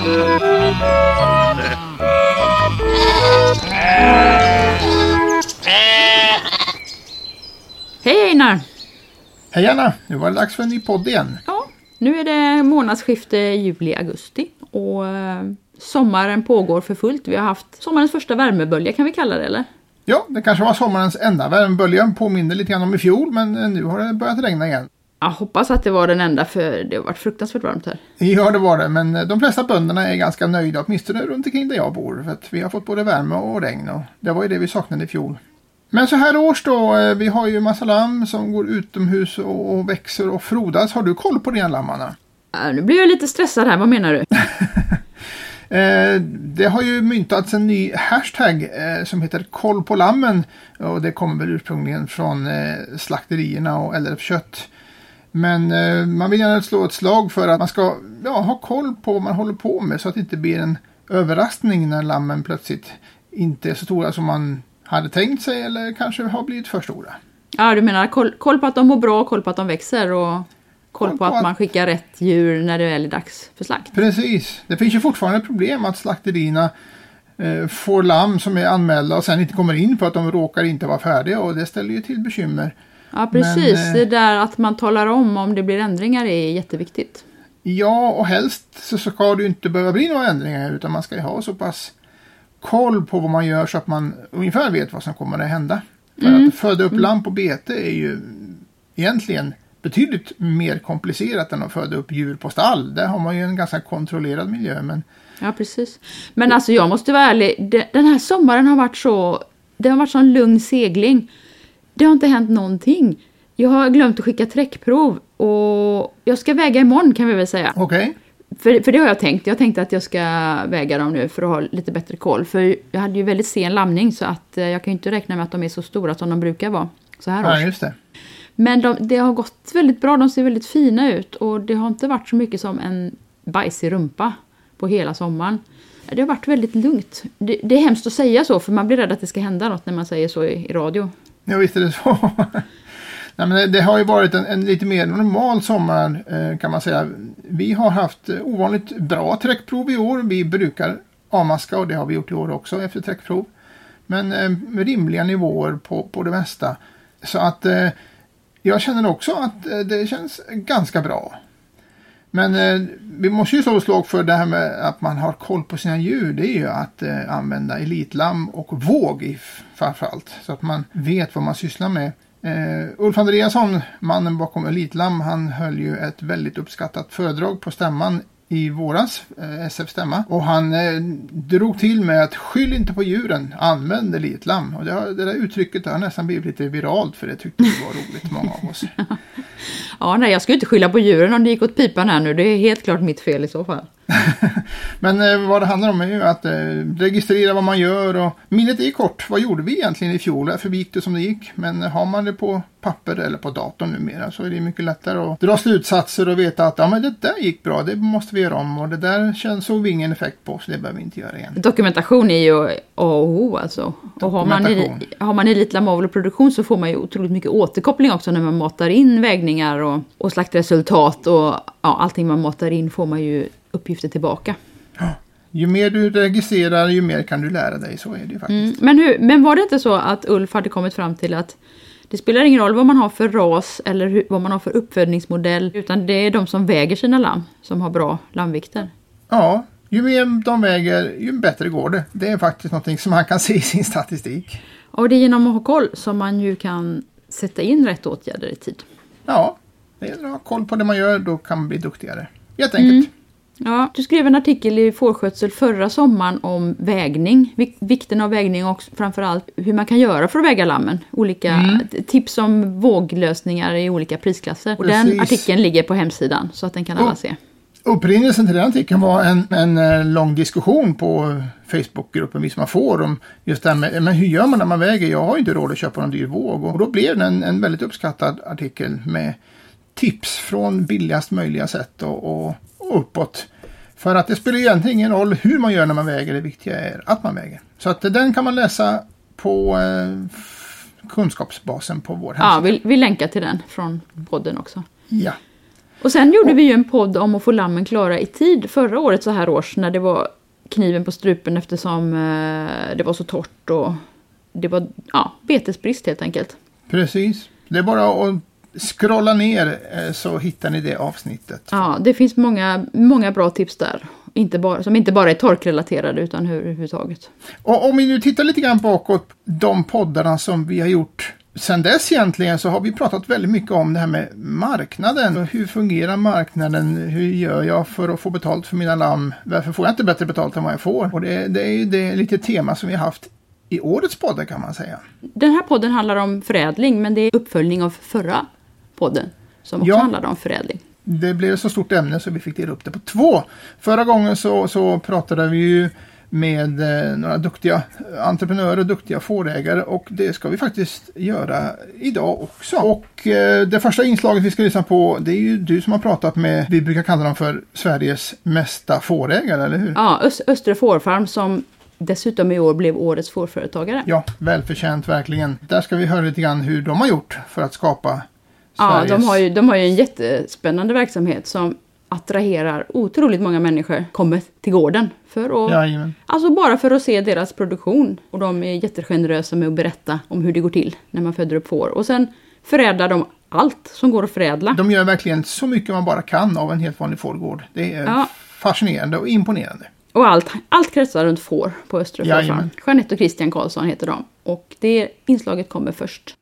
Hej Einar! Hej Anna! Nu var det dags för en ny podd igen. Ja, nu är det månadsskifte juli-augusti och eh, sommaren pågår för fullt. Vi har haft sommarens första värmebölja kan vi kalla det eller? Ja, det kanske var sommarens enda värmebölja. Påminner lite grann om i fjol, men eh, nu har det börjat regna igen. Jag hoppas att det var den enda för det har varit fruktansvärt varmt här. Ja, det var det, men eh, de flesta bönderna är ganska nöjda, åtminstone runt omkring där jag bor. För att vi har fått både värme och regn och det var ju det vi saknade i fjol. Men så här års då, eh, vi har ju massa lamm som går utomhus och och växer och frodas. Har du koll på dina lammarna? Äh, nu blir jag lite stressad här, vad menar du? Eh, det har ju myntats en ny hashtag eh, som heter koll på lammen. Och det kommer väl ursprungligen från eh, slakterierna och LRF Kött. Men eh, man vill gärna slå ett slag för att man ska ja, ha koll på vad man håller på med så att det inte blir en överraskning när lammen plötsligt inte är så stora som man hade tänkt sig eller kanske har blivit för stora. Ja, du menar koll, koll på att de mår bra, koll på att de växer och koll, Koll på, på att, att- man skickar rätt djur när det väl är dags för slakt. Precis. Det finns ju fortfarande problem att slakterierna eh, får lamm som är anmälda och sen inte kommer in för att de råkar inte vara färdiga och det ställer ju till bekymmer. Ja, precis. Men, eh, Det där att man talar om om det blir ändringar är jätteviktigt. Ja, och helst så ska det ju inte behöva bli några ändringar utan man ska ju ha så pass koll på vad man gör så att man ungefär vet vad som kommer att hända. För att föda upp lamm på bete är ju egentligen betydligt mer komplicerat än att föda upp djur på stall. Där har man ju en ganska kontrollerad miljö. Men Ja, precis. Men alltså jag måste vara ärlig, de- den här sommaren har varit så... Det har varit sån lugn segling. Det har inte hänt någonting. Jag har glömt att skicka träckprov och jag ska väga imorgon kan vi väl säga. okej, För, för det har jag tänkt. Jag tänkte att jag ska väga dem nu för att ha lite bättre koll. För jag hade ju väldigt sen lamning så att eh, jag kan ju inte räkna med att de är så stora som de brukar vara så här ja, just det. Men de, det har gått väldigt bra, de ser väldigt fina ut och det har inte varit så mycket som en bajsig rumpa på hela sommaren. Det har varit väldigt lugnt. Det, det är hemskt att säga så för man blir rädd att det ska hända något när man säger så i, i radio. Ja, visst är det så. Nej, men det, det har ju varit en, en lite mer normal sommar eh, kan man säga. Vi har haft eh, ovanligt bra träckprov i år. Vi brukar avmaska och det har vi gjort i år också efter träckprov. Men eh, med rimliga nivåer på, på det mesta. Så att eh, jag känner också att eh, det känns ganska bra. Men eh, vi måste ju slå ett slag för det här med att man har koll på sina djur. Det är ju att eh, använda elitlamm och våg i framförallt. Så att man vet vad man sysslar med. Eh, Ulf Andreasson, mannen bakom Elitlamm, han höll ju ett väldigt uppskattat föredrag på stämman i våras, eh, SF-stämma. Och han eh, drog till med att skyll inte på djuren, använd Elitlamm. Och det, har, det där uttrycket har nästan blivit lite viralt för det tyckte vi var roligt, många av oss. Ja, nej, jag ska ju inte skylla på djuren om det gick åt pipan här nu. Det är helt klart mitt fel i så fall. Men eh, vad det handlar om är ju att eh, registrera vad man gör och minnet är kort. Vad gjorde vi egentligen i fjol? Därför gick det som det gick. Men har man det på papper eller på datorn numera så är det mycket lättare att dra slutsatser och veta att ja, men det där gick bra, det måste vi göra om och det där känns, såg vi ingen effekt på så det behöver vi inte göra igen. Dokumentation är ju A och O alltså. Och har man, har man Elitlam Avel och produktion så får man ju otroligt mycket återkoppling också när man matar in vägningar och, och slaktresultat och ja, allting man matar in får man ju uppgifter tillbaka. Ju mer du registrerar ju mer kan du lära dig, så är det ju faktiskt. Mm. Men, hur, men var det inte så att Ulf hade kommit fram till att det spelar ingen roll vad man har för ras eller hur, vad man har för uppfödningsmodell utan det är de som väger sina lamm som har bra lammvikter. Ja, ju mer de väger ju bättre går det. Det är faktiskt någonting som man kan se i sin statistik. Och det är genom att ha koll som man ju kan sätta in rätt åtgärder i tid. Ja, det gäller att ha koll på det man gör, då kan man bli duktigare. Jätteenkelt. Ja, du skrev en artikel i Fårskötsel förra sommaren om vägning, vik- vikten av vägning och framförallt hur man kan göra för att väga lammen. Olika t- tips om våglösningar i olika prisklasser. Och den artikeln ligger på hemsidan så att den kan alla se. Upprinnelsen till den artikeln var en, en eh, lång diskussion på Facebookgruppen Visma får om just det här med men hur gör man när man väger? Jag har ju inte råd att köpa någon dyr våg. Och då blev det en, en väldigt uppskattad artikel med tips från billigast möjliga sätt och, och uppåt. För att det spelar egentligen ingen roll hur man gör när man väger, det viktiga är att man väger. Så att den kan man läsa på eh, kunskapsbasen på vår Ja, hemsida. vi, vi länkar till den från podden också. Ja. Och sen gjorde vi ju en podd om att få lammen klara i tid förra året så här års när det var kniven på strupen eftersom eh, det var så torrt och det var ja, betesbrist helt enkelt. Precis. Det är bara att scrolla ner eh, så hittar ni det avsnittet. Ja, det finns många, många bra tips där. Inte bara, som inte bara är torkrelaterade utan hur- överhuvudtaget. Och om vi nu tittar lite grann bakåt, de poddarna som vi har gjort Sen dess egentligen så har vi pratat väldigt mycket om det här med marknaden. Hur fungerar marknaden? Hur gör jag för att få betalt för mina lamm? Varför får jag inte bättre betalt än vad jag får? Och det, det är ju det lite tema som vi har haft i årets poddar kan man säga. Den här podden handlar om förädling men det är uppföljning av förra podden som också Ja. handlade om förädling. Det blev så stort ämne så vi fick dela upp det på två. Förra gången så, så pratade vi ju med eh, några duktiga entreprenörer, duktiga fårägare och det ska vi faktiskt göra idag också. Och eh, det första inslaget vi ska lyssna på det är ju du som har pratat med, vi brukar kalla dem för Sveriges mesta fårägare, eller hur? Ja, Ös- Östre Fårfarm som dessutom i år blev årets fårföretagare. Ja, välförtjänt verkligen. Där ska vi höra lite grann hur de har gjort för att skapa Ja, de har, ju, de har ju en jättespännande verksamhet som attraherar otroligt många människor kommer till gården. För att, Jajamän. alltså bara för att se deras produktion. Och de är jättegenerösa med att berätta om hur det går till när man föder upp får. Och sen förädlar de allt som går att förädla. De gör verkligen så mycket man bara kan av en helt vanlig fårgård. Det är Ja. fascinerande och imponerande. Och allt, allt kretsar runt får på Östra. Jajamän. Jeanette och Christian Karlsson heter de. Och det inslaget kommer först.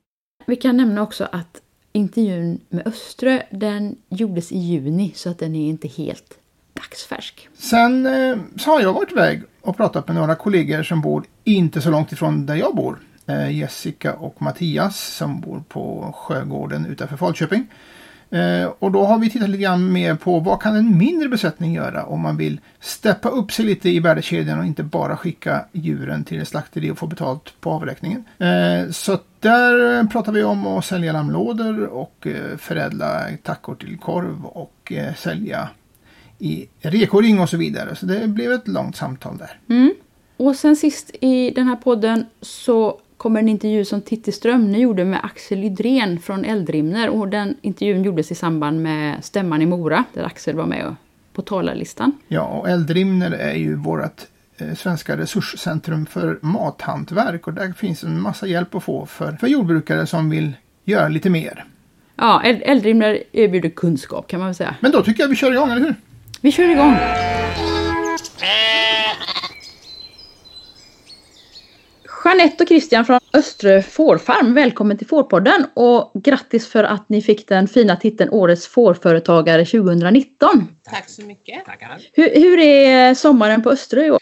Vi kan nämna också att intervjun med Östre, den gjordes i juni så att den är inte helt dagsfärsk. Sen eh, så har jag varit iväg och pratat med några kollegor som bor inte så långt ifrån där jag bor. Eh, Jessica och Mattias som bor på Sjögården utanför Falköping. Eh, och då har vi tittat lite grann mer på vad kan en mindre besättning göra om man vill steppa upp sig lite i värdekedjan och inte bara skicka djuren till ett slakteri och få betalt på avräkningen. Eh, så att där pratar vi om att sälja lammlådor och eh, förädla tackor till korv och eh, sälja i rekoring och så vidare. Så det blev ett långt samtal där. Mm. Och sen sist i den här podden så kommer en intervju som Titti Strömne gjorde med Axel Ydren från Eldrimner. Och den intervjun gjordes i samband med stämman i Mora där Axel var med på talarlistan. Ja, och Eldrimner är ju vårt eh, svenska resurscentrum för mathantverk och där finns en massa hjälp att få för, för jordbrukare som vill göra lite mer. Ja, Eld- Eldrimner erbjuder kunskap kan man väl säga. Men då tycker jag vi kör igång, eller hur? Vi kör igång! Jeanette och Christian från Östre Fårfarm, välkommen till Fårpodden och grattis för att ni fick den fina titeln Årets fårföretagare 2019. Tack så mycket. Tackar. Hur, hur är sommaren på Östre i år?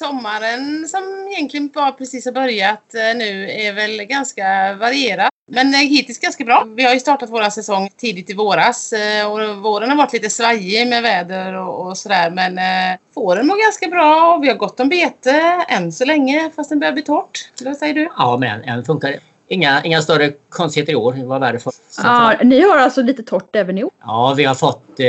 Sommaren som egentligen bara precis har börjat eh, nu är väl ganska varierad. Men eh, hittills ganska bra. Vi har ju startat vår säsong tidigt i våras eh, och våren har varit lite svajig med väder och, och sådär. Men eh, fåren mår ganska bra och vi har gott om bete än så länge fast den börjar bli torrt. Eller vad säger du? Ja, men än funkar. det. Inga, inga större konstigheter i år. Det var värdefullt. Så Ja, ni har alltså lite torrt även i år? Ja, vi har fått eh,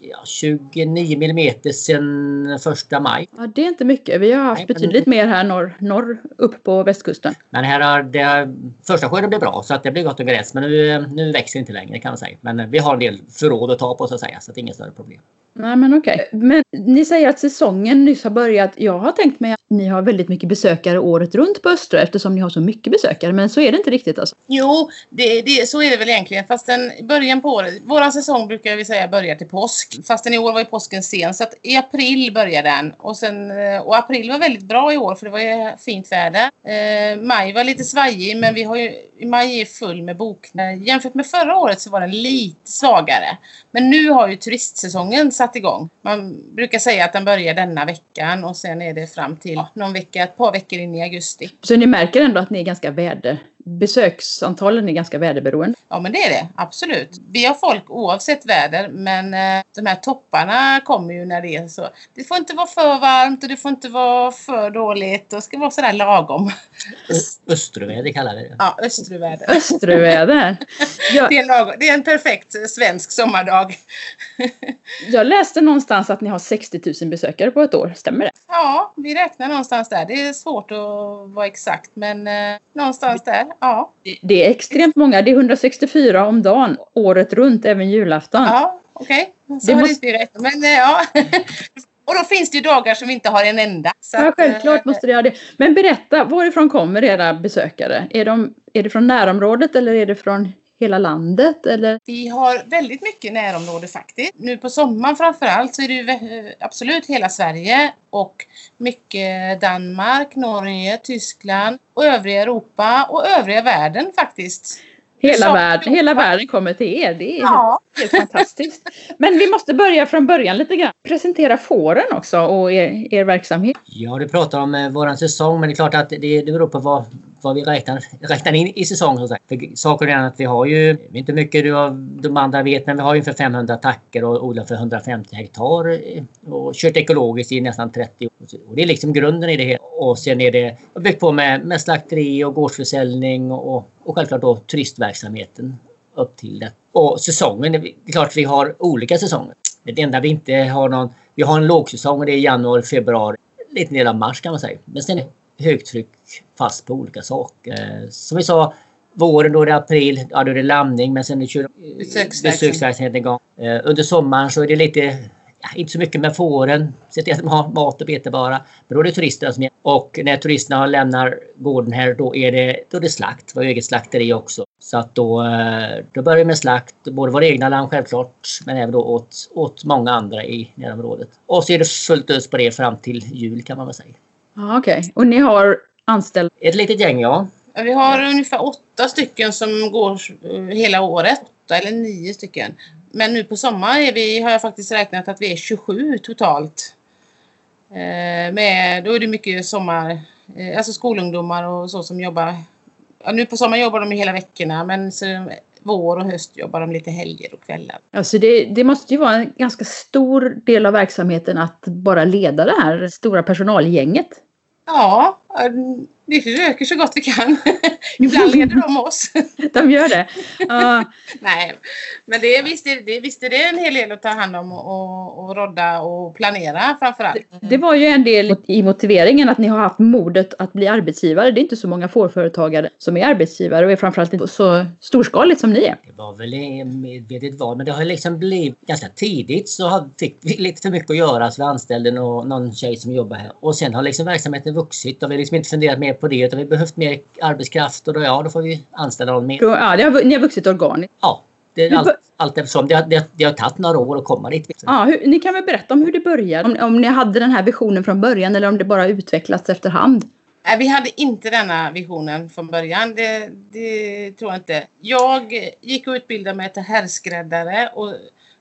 ja, 29 millimeter sedan första maj. Ja, det är inte mycket. Vi har haft Nej, men- betydligt mer här norr, norr upp på västkusten. Men här har det, första skörden blev bra så att det blev gott och gräs. Men nu, nu växer det inte längre kan man säga. Men vi har en del förråd att ta på så att säga. Så att det är inget större problem. Nej men okej. Men ni säger att säsongen nyss har börjat. Jag har tänkt mig att ni har väldigt mycket besökare året runt på Östra eftersom ni har så mycket besökare. Men så är det inte riktigt alltså. Jo, det, det, så är det väl egentligen. Fast den, början på året, våran säsong brukar vi säga börjar till påsk. Fast den i år var ju påsken sen. Så att i april börjar den. Och, sen, eh, och april var väldigt bra i år för det var ju fint väder. Eh, maj var lite svajig men vi har ju, maj är full med bokningar. Jämfört med förra året så var den lite svagare. Men nu har ju turistsäsongen satt igång. Man brukar säga att den börjar denna veckan och sen är det fram till någon vecka, ett par veckor in i augusti. Så ni märker ändå att ni är ganska väder... Besöksantalen är ganska väderberoende. Ja men det är det, absolut. Vi har folk oavsett väder men eh, de här topparna kommer ju när det är så. Det får inte vara för varmt och det får inte vara för dåligt. Det ska vara sådär lagom. Ö- Österväder kallar vi det. Ja, östruväder. Österväder. Jag, Det är, en lagom, det är en perfekt svensk sommardag. jag läste någonstans att ni har 60 000 besökare på ett år. Stämmer det? Ja, vi räknar någonstans där. Det är svårt att vara exakt men eh, någonstans där, ja. Det är extremt många. Det är 164 om dagen året runt, även julafton. ja. okej. Så Det det måste- inte rätt. Men eh, ja. Och då finns det ju dagar som inte har en enda. Ja, att, självklart eh, måste det göra det. Men berätta, varifrån kommer era besökare? Är, de, är det från närområdet eller är det från hela landet? Eller? Vi har väldigt mycket närområde faktiskt. Nu på sommaren framförallt så är det ju absolut hela Sverige och mycket Danmark, Norge, Tyskland och övriga Europa och övriga världen faktiskt. Hela, världen, hela världen kommer till er. Det är Ja. helt fantastiskt. Men vi måste börja från början lite grann. Presentera fåren också och er, er verksamhet. Ja, du pratar om eh, våran säsong men det är klart att det, det beror på vad, vad vi räknar, räknar in i säsong. För saken är att vi har ju, inte mycket du av de andra vet, men vi har ju ungefär 500 attacker och odlar för 150 hektar eh, och kört ekologiskt i nästan 30 år. Och det är liksom grunden i det hela. Och sen är det byggt på med, med slakteri och gårdsförsäljning och, och självklart då turistverksamheten upp till det. Och säsongen, det är klart vi har olika säsonger. Det enda vi inte har någon, vi har en lågsäsong och det är januari, februari, lite del av mars kan man säga. Men sen högtryck fast på olika saker. Som vi sa, våren då är det april, ja då är det lamning men sen kör- Besöksverksamhet. besöksverksamhet igång. Eh, Under sommaren så är det lite, ja, inte så mycket med fåren, se till att de har mat och bete bara. Men då är det turisterna som är Och när turisterna lämnar gården här då är det, då är det slakt, vi har eget slakteri också. Så att då, eh, då börjar vi med slakt, både våra egna lamm självklart men även då åt, åt många andra i närområdet. Och så är det fullt ös på det fram till jul kan man väl säga. Ja, Okej, och ni har anställda. Ett litet gäng ja. Vi har ungefär åtta stycken som går eh, hela året. Åtta eller nio stycken. Men nu på sommaren är vi, har jag faktiskt räknat att vi är 27 totalt. Eh, med, då är det mycket sommar, eh, alltså skolungdomar och så som jobbar. Ja, nu på sommaren jobbar de hela veckorna men så, vår och höst jobbar de lite helger och kvällar. Alltså det, det måste ju vara en ganska stor del av verksamheten att bara leda det här stora personalgänget. Ja, vi försöker så gott vi kan. Ibland leder de oss. De gör det. Ja, Nej, men det, är- visst, är det, visst är det en hel del att ta hand om och, och, och rodda och planera framförallt. det var ju en del i motiveringen att ni har haft modet att bli arbetsgivare. Det är inte så många fårföretagare som är arbetsgivare och är framförallt inte så storskaligt som ni är. Det var väl medvetet val men det har liksom blivit ganska tidigt så har- fick vi lite för mycket att göra så vi anställde nå- någon tjej som jobbar här. Och sen har liksom verksamheten vuxit och vi har liksom inte funderat mer på det utan vi har behövt mer arbetskraft och då, ja, då får vi anställa någon mer. Ja, det har, ni har vuxit organiskt. Ja, det är allt, allt eftersom. Det, har- det, det har tagit några år att komma dit. Ja, hur, ni kan väl berätta om hur det började? Om, om ni hade den här visionen från början eller om det bara utvecklats efterhand? Nej, vi hade inte denna visionen från början. Det, det tror jag inte. Jag gick och utbildade mig till herrskräddare och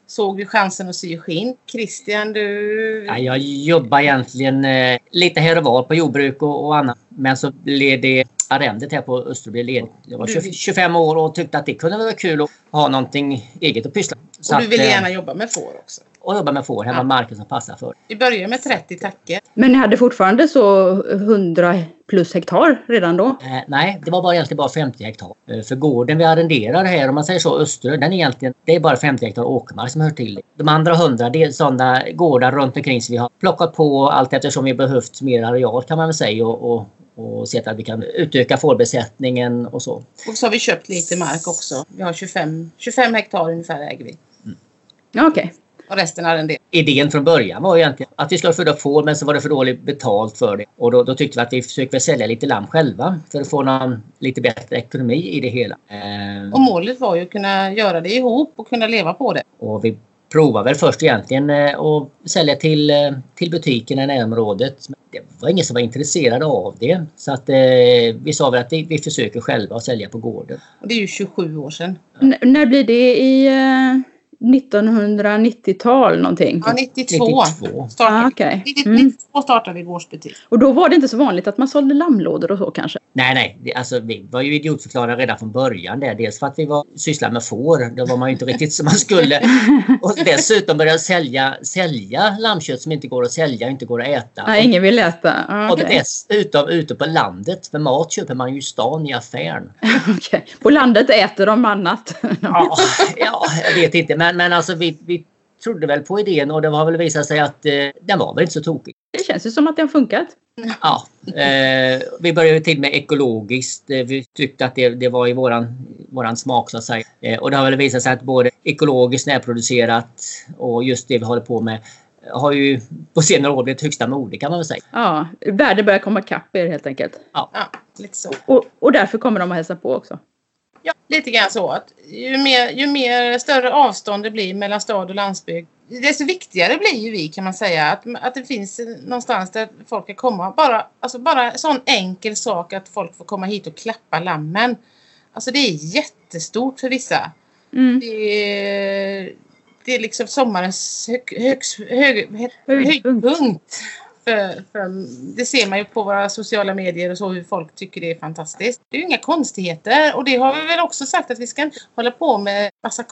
såg ju chansen att sy skinn. Christian, du... Ja, jag jobbar egentligen eh, lite här och var på jordbruk och, och annat. Men så blev det arrendet här på Österby ledigt. Jag var Du 20, vill- 25 år och tyckte att det kunde vara kul att ha någonting eget att pyssla med. Så och du ville eh, gärna jobba med får också. Och jobba med får, hemma Ja. marken som passar för. Vi började med 30 tacker. Men ni hade fortfarande så 100 plus hektar redan då? Eh, nej, det var bara egentligen bara 50 hektar. Eh, för gården vi arrenderar här, om man säger så, Österö, den är egentligen, det är bara 50 hektar åkermark som hör till det. De andra 100 det är sådana gårdar runt omkring som vi har plockat på allt eftersom vi behövt mer areal kan man väl säga och, och, och sett att vi kan utöka fårbesättningen och så. Och så har vi köpt lite mark också. Vi har 25, 25 hektar ungefär äger vi. Ja, Okej. Och resten arrenderar. Idén från början var egentligen att vi skulle föda får men så var det för dåligt betalt för det. Och då, då tyckte vi att vi försöker sälja lite lamm själva för att få någon lite bättre ekonomi i det hela. Eh, Och målet var ju att kunna göra det ihop och kunna leva på det. Och vi provar väl först egentligen eh, att sälja till, eh, till butikerna i närområdet. Det var ingen som var intresserad av det. Så att eh, vi sa väl att vi, vi försöker själva att sälja på gården. Och det är ju 27 år sedan. N- när blir det i eh, 1990-tal någonting? Ja, 92. 92. Startade, Ah. 92 Mm. startade vi gårdsbutik. Och då var det inte så vanligt att man sålde lammlådor och så kanske? Nej, nej. Det, alltså, vi var ju idiotförklarade redan från början. Där. Dels för att vi var sysslade med får. Då var man ju inte riktigt som man skulle. Och dessutom började sälja, sälja lammkött som inte går att sälja inte går att äta. Nej, ingen vill äta. Ah, Och dessutom ute på landet. För mat köper man ju i stan i affären. Okej. På landet äter de annat. Ja, ja jag vet inte. Men, men alltså vi, vi trodde väl på idén och det har väl visat sig att eh, den var väl inte så tokig. Det känns ju som att det har funkat. Ja, eh, vi började till med ekologiskt. Eh, vi tyckte att det, det var i våran, våran smak så att säga. Eh, och det har väl visat sig att både ekologiskt närproducerat och just det vi håller på med har ju på senare år blivit högsta mode kan man väl säga. Ja, värde börjar komma kapp er helt enkelt. Ja, lite så. Och, och därför kommer de att hälsa på också. Ja, lite grann så. Att ju, mer, ju mer större avstånd det blir mellan stad och landsbygd desto viktigare blir ju vi kan man säga. Att, att det finns någonstans där folk kan komma. Bara, alltså bara en sån enkel sak att folk får komma hit och klappa lammen. Alltså det är jättestort för vissa. Mm. Det, är, det är liksom sommarens hög, högst, hög, Höjdpunkt. För, för, det ser man ju på våra sociala medier och så hur folk tycker det är fantastiskt. Det är ju inga konstigheter och det har vi väl också sagt att vi ska hålla på med massa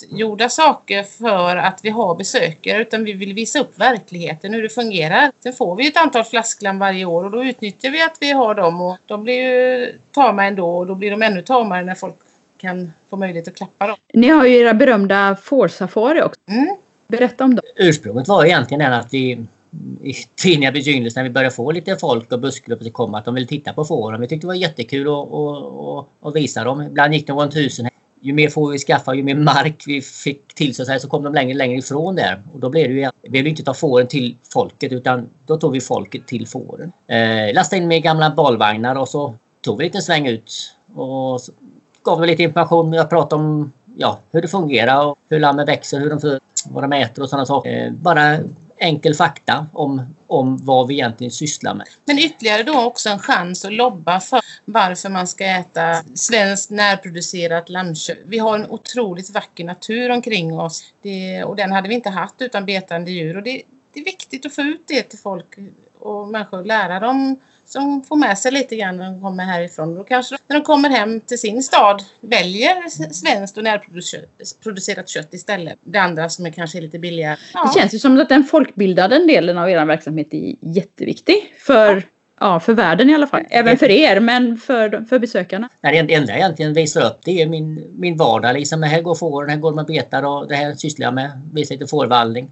konstgjorda saker för att vi har besökare utan vi vill visa upp verkligheten, hur det fungerar. Sen får vi ett antal flasklam varje år och då utnyttjar vi att vi har dem och de blir ju tama ändå och då blir de ännu tamare när folk kan få möjlighet att klappa dem. Ni har ju era berömda fårsafari också. Mm. Berätta om dem. Ursprunget var egentligen den att vi i tidiga begynnelsen när vi började få lite folk och bussgrupper som kom att de ville titta på fåren. Vi tyckte det var jättekul att, att, att, att visa dem. Ibland gick det runt tusen. Ju mer får vi skaffa, ju mer mark vi fick till så, så kom de längre längre ifrån där. Och då blev det ju, vi ville inte ta fåren till folket utan då tog vi folket till fåren. Eh, lastade in med gamla balvagnar och så tog vi en liten sväng ut och så gav vi lite information. Jag pratade om ja, hur det fungerar och hur lammen växer, hur de föds, vad de äter och sådana saker. Eh, bara enkel fakta om, om vad vi egentligen sysslar med. Men ytterligare då också en chans att lobba för varför man ska äta svenskt närproducerat lammkött. Vi har en otroligt vacker natur omkring oss det, och den hade vi inte haft utan betande djur. Och det, det är viktigt att få ut det till folk och människor, lära dem som får med sig lite grann när de kommer härifrån. Då kanske när de kommer hem till sin stad väljer svenskt och närproducerat kött istället. Det andra som är kanske lite billigare. Ja. Det känns ju som att den folkbildande delen av er verksamhet är jätteviktig. För, ja, för världen i alla fall. Även för er, men för, för besökarna. Nej, det enda jag egentligen visar upp det är min, min vardag. Liksom. Här går fåren, här går man betar och det här sysslar jag med. Visar lite fårvallning.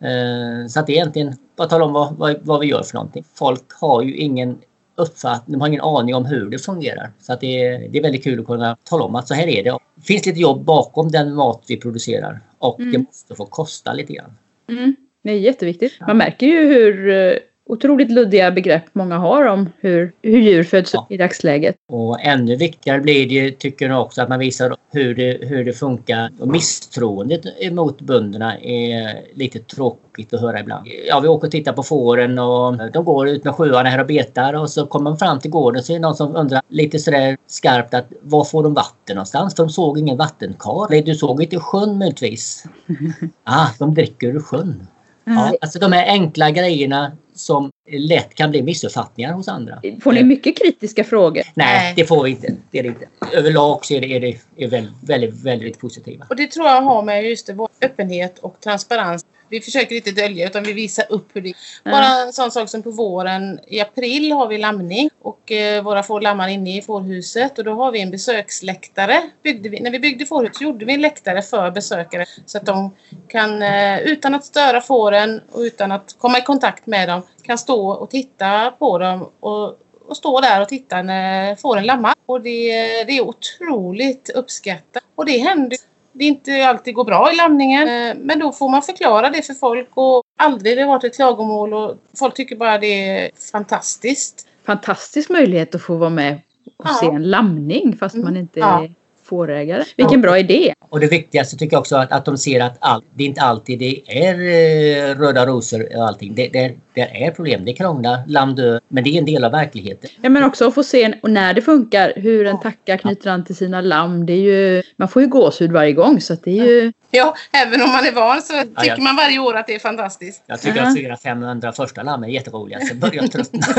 Eh, så att det är egentligen bara tala om vad, vad, vad, vi gör för någonting. Folk har ju ingen uppfattning, de har ingen aning om hur det fungerar. Så att det, är, det är väldigt kul att kunna tala om att så här är det. Det finns lite jobb bakom den mat vi producerar och mm. det måste få kosta lite grann. Mm. Det är jätteviktigt. Man märker ju hur eh, otroligt luddiga begrepp många har om hur, hur djur föds ja. i dagsläget. Och ännu viktigare blir det, tycker jag också, att man visar hur det, hur det funkar. Och misstroendet mot bönderna är lite tråkigt att höra ibland. Ja, vi åker och tittar på fåren och de går ut med sjöarna här och betar och så kommer man fram till gården så är det någon som undrar lite sådär skarpt att var får de vatten någonstans? För de såg ingen vattenkar. Du såg inte sjön möjligtvis? ah, de dricker ur sjön. Ja, alltså de här enkla grejerna som lätt kan bli missuppfattningar hos andra. Får ni mycket kritiska frågor? Nej, det får vi inte. Det är det inte. Överlag så är det, är det är väldigt, väldigt, väldigt positiva. Och det tror jag har med just det, vår öppenhet och transparens vi försöker inte dölja utan vi visar upp hur det är. Bara en sån sak som på våren i april har vi lamning och eh, våra får lammar inne i fårhuset och då har vi en besöksläktare. Byggde vi, när vi byggde fårhuset gjorde vi en läktare för besökare så att de kan eh, utan att störa fåren och utan att komma i kontakt med dem kan stå och titta på dem och och stå där och titta när fåren lammar. Och det, det är otroligt uppskattat. Och det händer det inte alltid går bra i lamningen. Eh, men då får man förklara det för folk och aldrig det varit ett klagomål och folk tycker bara det är fantastiskt. Fantastisk möjlighet att få vara med och ja. se en lamning fast man inte Ja. Fårägare. Vilken bra idé! Och det viktigaste tycker jag också att, att de ser att allt, det är inte alltid det är eh, röda rosor och allting. Det, det, det är problem. Det krånglar, lamm dör. Men det är en del av verkligheten. Ja, men också att få se och när det funkar hur en tacka knyter an till sina lamm. Det är ju, man får ju gåshud varje gång så att det är ju... Ja, även om man är van så tycker ja. man varje år att det är fantastiskt. Jag tycker Ja. att 400-500 första lamm är jätteroliga. Sen börjar jag tröttna.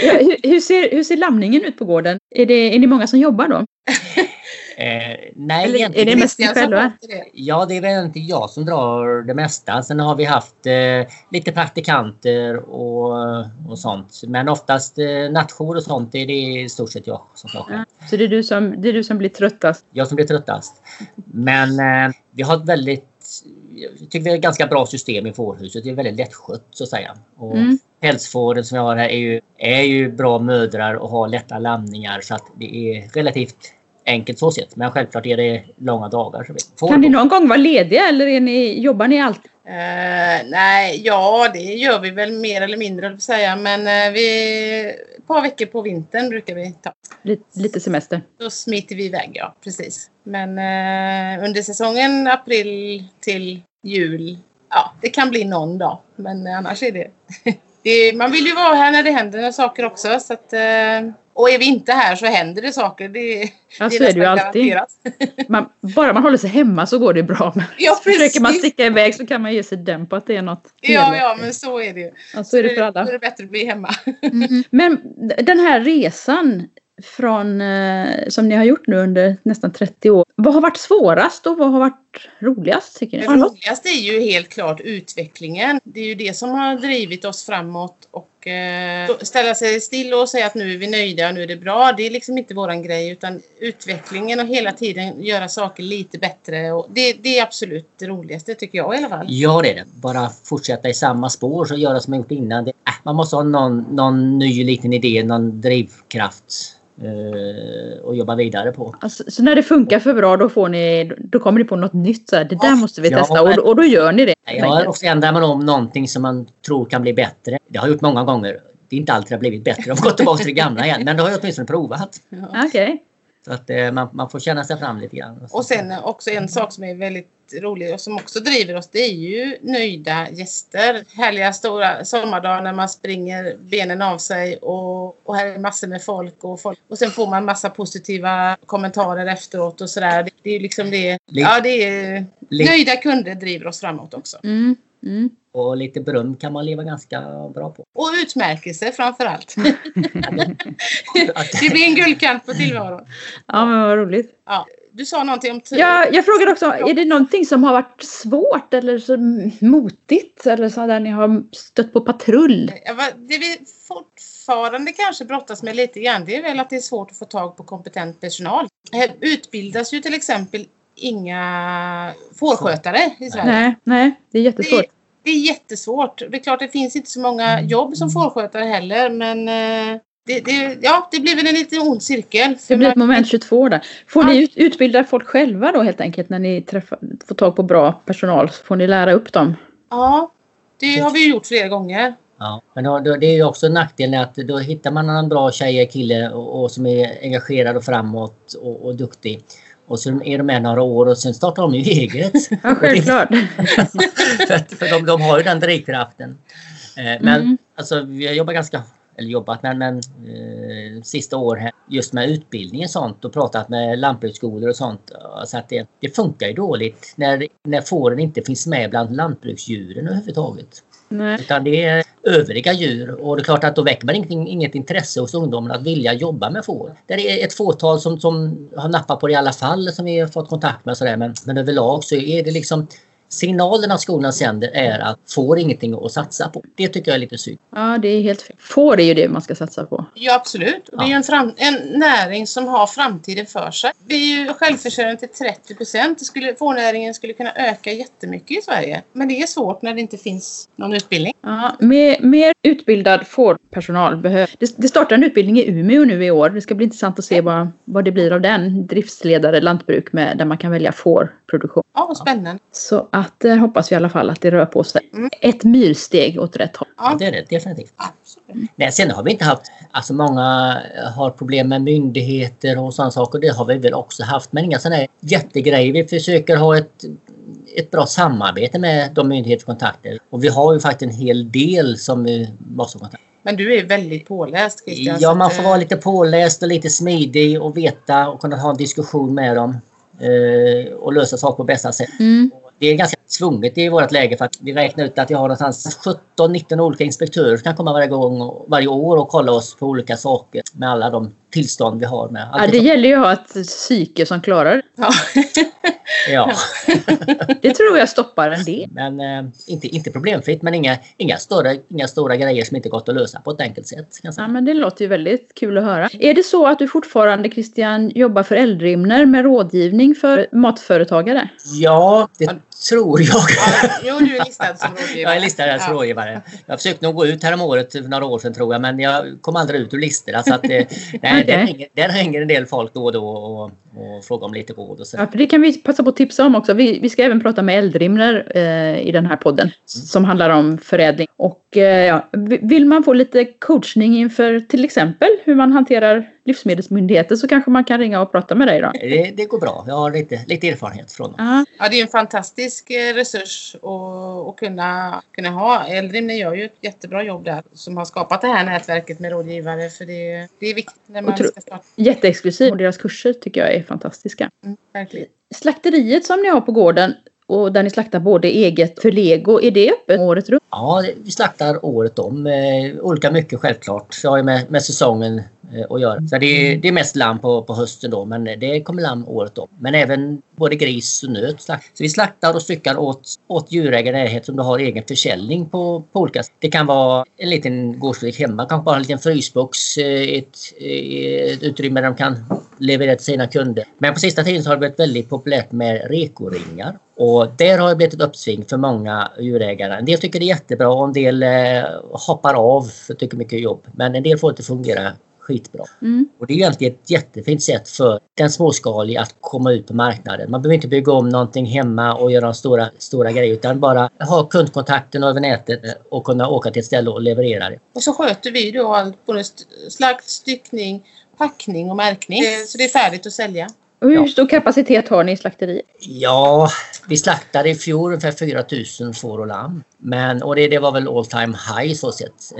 Ja, hur, hur, ser, hur ser lamningen ut på gården? Är, det, är ni många som jobbar då? eh, nej, Eller är det mest ni själva? Ja, det är väl inte jag som drar det mesta. Sen har vi haft eh, lite praktikanter och, och sånt. Men oftast eh, nattjour och sånt är det i stort sett jag som tar. Ja, så det är, du som, det är du som blir tröttast? Jag som blir tröttast. Men eh, vi har ett väldigt jag tycker vi har ett ganska bra system i fårhuset. Det är väldigt lättskött så att säga. Och Mm. pälsfåren som jag har här är ju, är ju bra mödrar och har lätta lamningar så att det är relativt enkelt så sett. Men självklart är det långa dagar. Så vi kan ni någon gång vara lediga eller är ni, jobbar ni alltid? Uh, nej, ja det gör vi väl mer eller mindre vill säga. Men uh, vi, ett par veckor på vintern brukar vi ta. Lite, lite semester? Då smiter vi iväg, ja precis. Men uh, under säsongen april till jul, ja det kan bli någon dag. Men annars är det, det man vill ju vara här när det händer saker också. Så att, och är vi inte här så händer det saker. Det, ja, det så är det ju alltid. Man, bara man håller sig hemma så går det bra. Men ja, försöker man sticka iväg så kan man ge sig den på att det är något Ja, ja, men så är det ju. Ja, så är det för alla. Då är det bättre att bli hemma. Mm. Men den här resan från, eh, som ni har gjort nu under nästan 30 år. Vad har varit svårast och vad har varit roligast tycker ni? Det roligaste är ju helt klart utvecklingen. Det är ju det som har drivit oss framåt och eh, ställa sig still och säga att nu är vi nöjda och nu är det bra. Det är liksom inte våran grej utan utvecklingen och hela tiden göra saker lite bättre. Och det, det är absolut det roligaste tycker jag i alla fall. Ja det är det. Bara fortsätta i samma spår och göra som man gjort innan. Det, äh, man måste ha någon, någon ny liten idé, någon drivkraft och jobba vidare på. Alltså, så när det funkar för bra då, får ni, då kommer ni på något nytt. Så här, det där måste vi testa ja, men, och, och då gör ni det. Ja, och så ändrar man om någonting som man tror kan bli bättre. Det har jag gjort många gånger. Det är inte alltid det har blivit bättre. De går tillbaka till det gamla igen. Men det har jag åtminstone provat. Ja. Okay. Så att eh, man, man får känna sig fram lite grann. Och sen också en sak som är väldigt rolig och som också driver oss det är ju nöjda gäster. Härliga stora sommardagar när man springer benen av sig och, och här är massor med folk och, folk och sen får man massa positiva kommentarer efteråt och sådär. Det, det är liksom det. Ja, det är nöjda kunder driver oss framåt också. Mm. Mm. Och lite beröm kan man leva ganska bra på. Och utmärkelse framför allt. det blir en guldkant på tillvaron. Ja, men vad roligt. Ja. Du sa någonting om Ja, jag frågade också, är det någonting som har varit svårt eller så motigt? Eller så där ni har stött på patrull? Det vi fortfarande kanske brottas med lite grann, det är väl att det är svårt att få tag på kompetent personal. Här utbildas ju till exempel inga fårskötare i Sverige. Nej, nej det är jättesvårt. Det, det är jättesvårt. Det är klart det finns inte så många jobb som fårskötare heller men eh, det, det, ja, det blir väl en lite ond cirkel. Det blir ett moment 22 där. Får ja. ni ut, utbilda folk själva då helt enkelt när ni träffar, får tag på bra personal? Får ni lära upp dem? Ja, det har vi gjort flera gånger. Ja, men då, då, det är ju också nackdelen att då hittar man en bra tjej eller kille och, och, som är engagerad och framåt och, och duktig. Och så är de med några år och sen startar de ju eget. Ja, självklart. för, för de, de har ju den drivkraften. Eh, men mm. alltså, vi har jobbat ganska eller jobbat med men, eh, sista år här, just med utbildning och sånt och pratat med lantbruksskolor och sånt. Så att det, det funkar ju dåligt när, när fåren inte finns med bland lantbruksdjuren överhuvudtaget. Nej. Utan det är övriga djur och det är klart att då väcker man inget, inget intresse hos ungdomarna att vilja jobba med får. Det är ett fåtal som, som har nappat på det i alla fall som vi har fått kontakt med. Sådär. Men, men överlag så är det liksom signalerna skolan sänder är att får ingenting att satsa på. Det tycker jag är lite synd. Ja, det är helt fel. Får är ju det man ska satsa på. Ja, absolut. Och det är ju en, fram- en näring som har framtiden för sig. Vi är ju självförsörjande till 30 procent. Fårnäringen skulle kunna öka jättemycket i Sverige. Men det är svårt när det inte finns någon utbildning. Ja, mer, mer utbildad fårpersonal behövs. Det, det startar en utbildning i Umeå nu i år. Det ska bli intressant att se vad, vad det blir av den. Driftsledare lantbruk med, där man kan välja fårproduktion. Ja, spännande. Så att där hoppas vi i alla fall att det rör på sig. Mm. Ett myrsteg åt rätt håll. Ja, det är det definitivt. Absolut. Nej, sen har vi inte haft, alltså många har problem med myndigheter och sådana saker. Det har vi väl också haft, men inga sådana här jättegrejer. Vi försöker ha ett, ett bra samarbete med de myndighetskontakter. Och vi har ju faktiskt en hel del som vi måste kontakta. Men du är väldigt påläst Christian. Ja, man får vara lite påläst och lite smidig och veta och kunna ha en diskussion med dem. Eh, och lösa saker på bästa sätt. Mm det är ganska tvunget i vårt läge för att vi räknar ut att vi har någonstans 17-19 olika inspektörer som kan komma varje, gång, varje år och kolla oss på olika saker med alla de tillstånd vi har. Med. ja, det gäller ju att ha ett psyke som klarar det. Ja. ja. det tror jag stoppar en del. Men eh, inte, inte problemfritt men inga, inga, större, inga stora grejer som inte gått att lösa på ett enkelt sätt. Ja, men det låter ju väldigt kul att höra. Är det så att du fortfarande Christian jobbar för Eldrimner med rådgivning för matföretagare? Ja, det Tror jag. Ja, jo, du är listad som rådgivare. Jag är listad som Ja. rådgivare. Jag försökte nog gå ut här om året för några år sedan tror jag men jag kom aldrig ut ur listorna. Så att, eh, nej, Okej. där, hänger, där hänger en del folk då och då och, och frågar om lite råd och så. Ja, för det kan vi passa på att tipsa om också. Vi, vi ska även prata med Eldrimner eh, i den här podden som handlar om förädling. Och eh, ja, vill man få lite coachning inför till exempel hur man hanterar livsmedelsmyndigheter så kanske man kan ringa och prata med dig då. Det, det går bra. Jag har lite, lite erfarenhet från dem. Ja, Ja, det är en fantastisk eh, resurs att, kunna, kunna ha. Eldrimner gör ju ett jättebra jobb där som har skapat det här nätverket med rådgivare för det, det är viktigt när man Otro- ska starta. jätteexklusiv och deras kurser tycker jag är fantastiska. Mm, verkligen. Slakteriet som ni har på gården och där ni slaktar både eget för lego, är det öppet året runt? Ja, vi slaktar året om. Eh, olika mycket självklart. Så har med, med säsongen att göra. Så det, är- det är mest lamm på, på hösten då men det kommer lamm året om. Men även både gris och nöt. slakt- Så vi slaktar och styckar åt, åt djurägare i närhet som har egen försäljning på, på olika sätt. Det kan vara en liten gårdsbutik hemma, kanske bara en liten frysbox, eh, ett, eh, ett utrymme där de kan leverera till sina kunder. Men på sista tiden så har det blivit väldigt populärt med rekoringar. Och där har det blivit ett uppsving för många djurägare. En del tycker det är jättebra och en del eh, hoppar av för tycker mycket jobb. Men en del får att fungera skitbra. Mm. Och det är egentligen ett jättefint sätt för den småskaliga att komma ut på marknaden. Man behöver inte bygga om någonting hemma och göra stora, stora grejer utan bara ha kundkontakten över nätet och kunna åka till ett ställe och leverera det. Och så sköter vi då allt, både slakt, styckning, packning och märkning. Så det är färdigt att sälja. Hur Ja. stor kapacitet har ni i slakteriet? Ja, vi slaktade i fjol ungefär 4000 får och lamm. Men, och det, det var väl all time high så sett. Eh,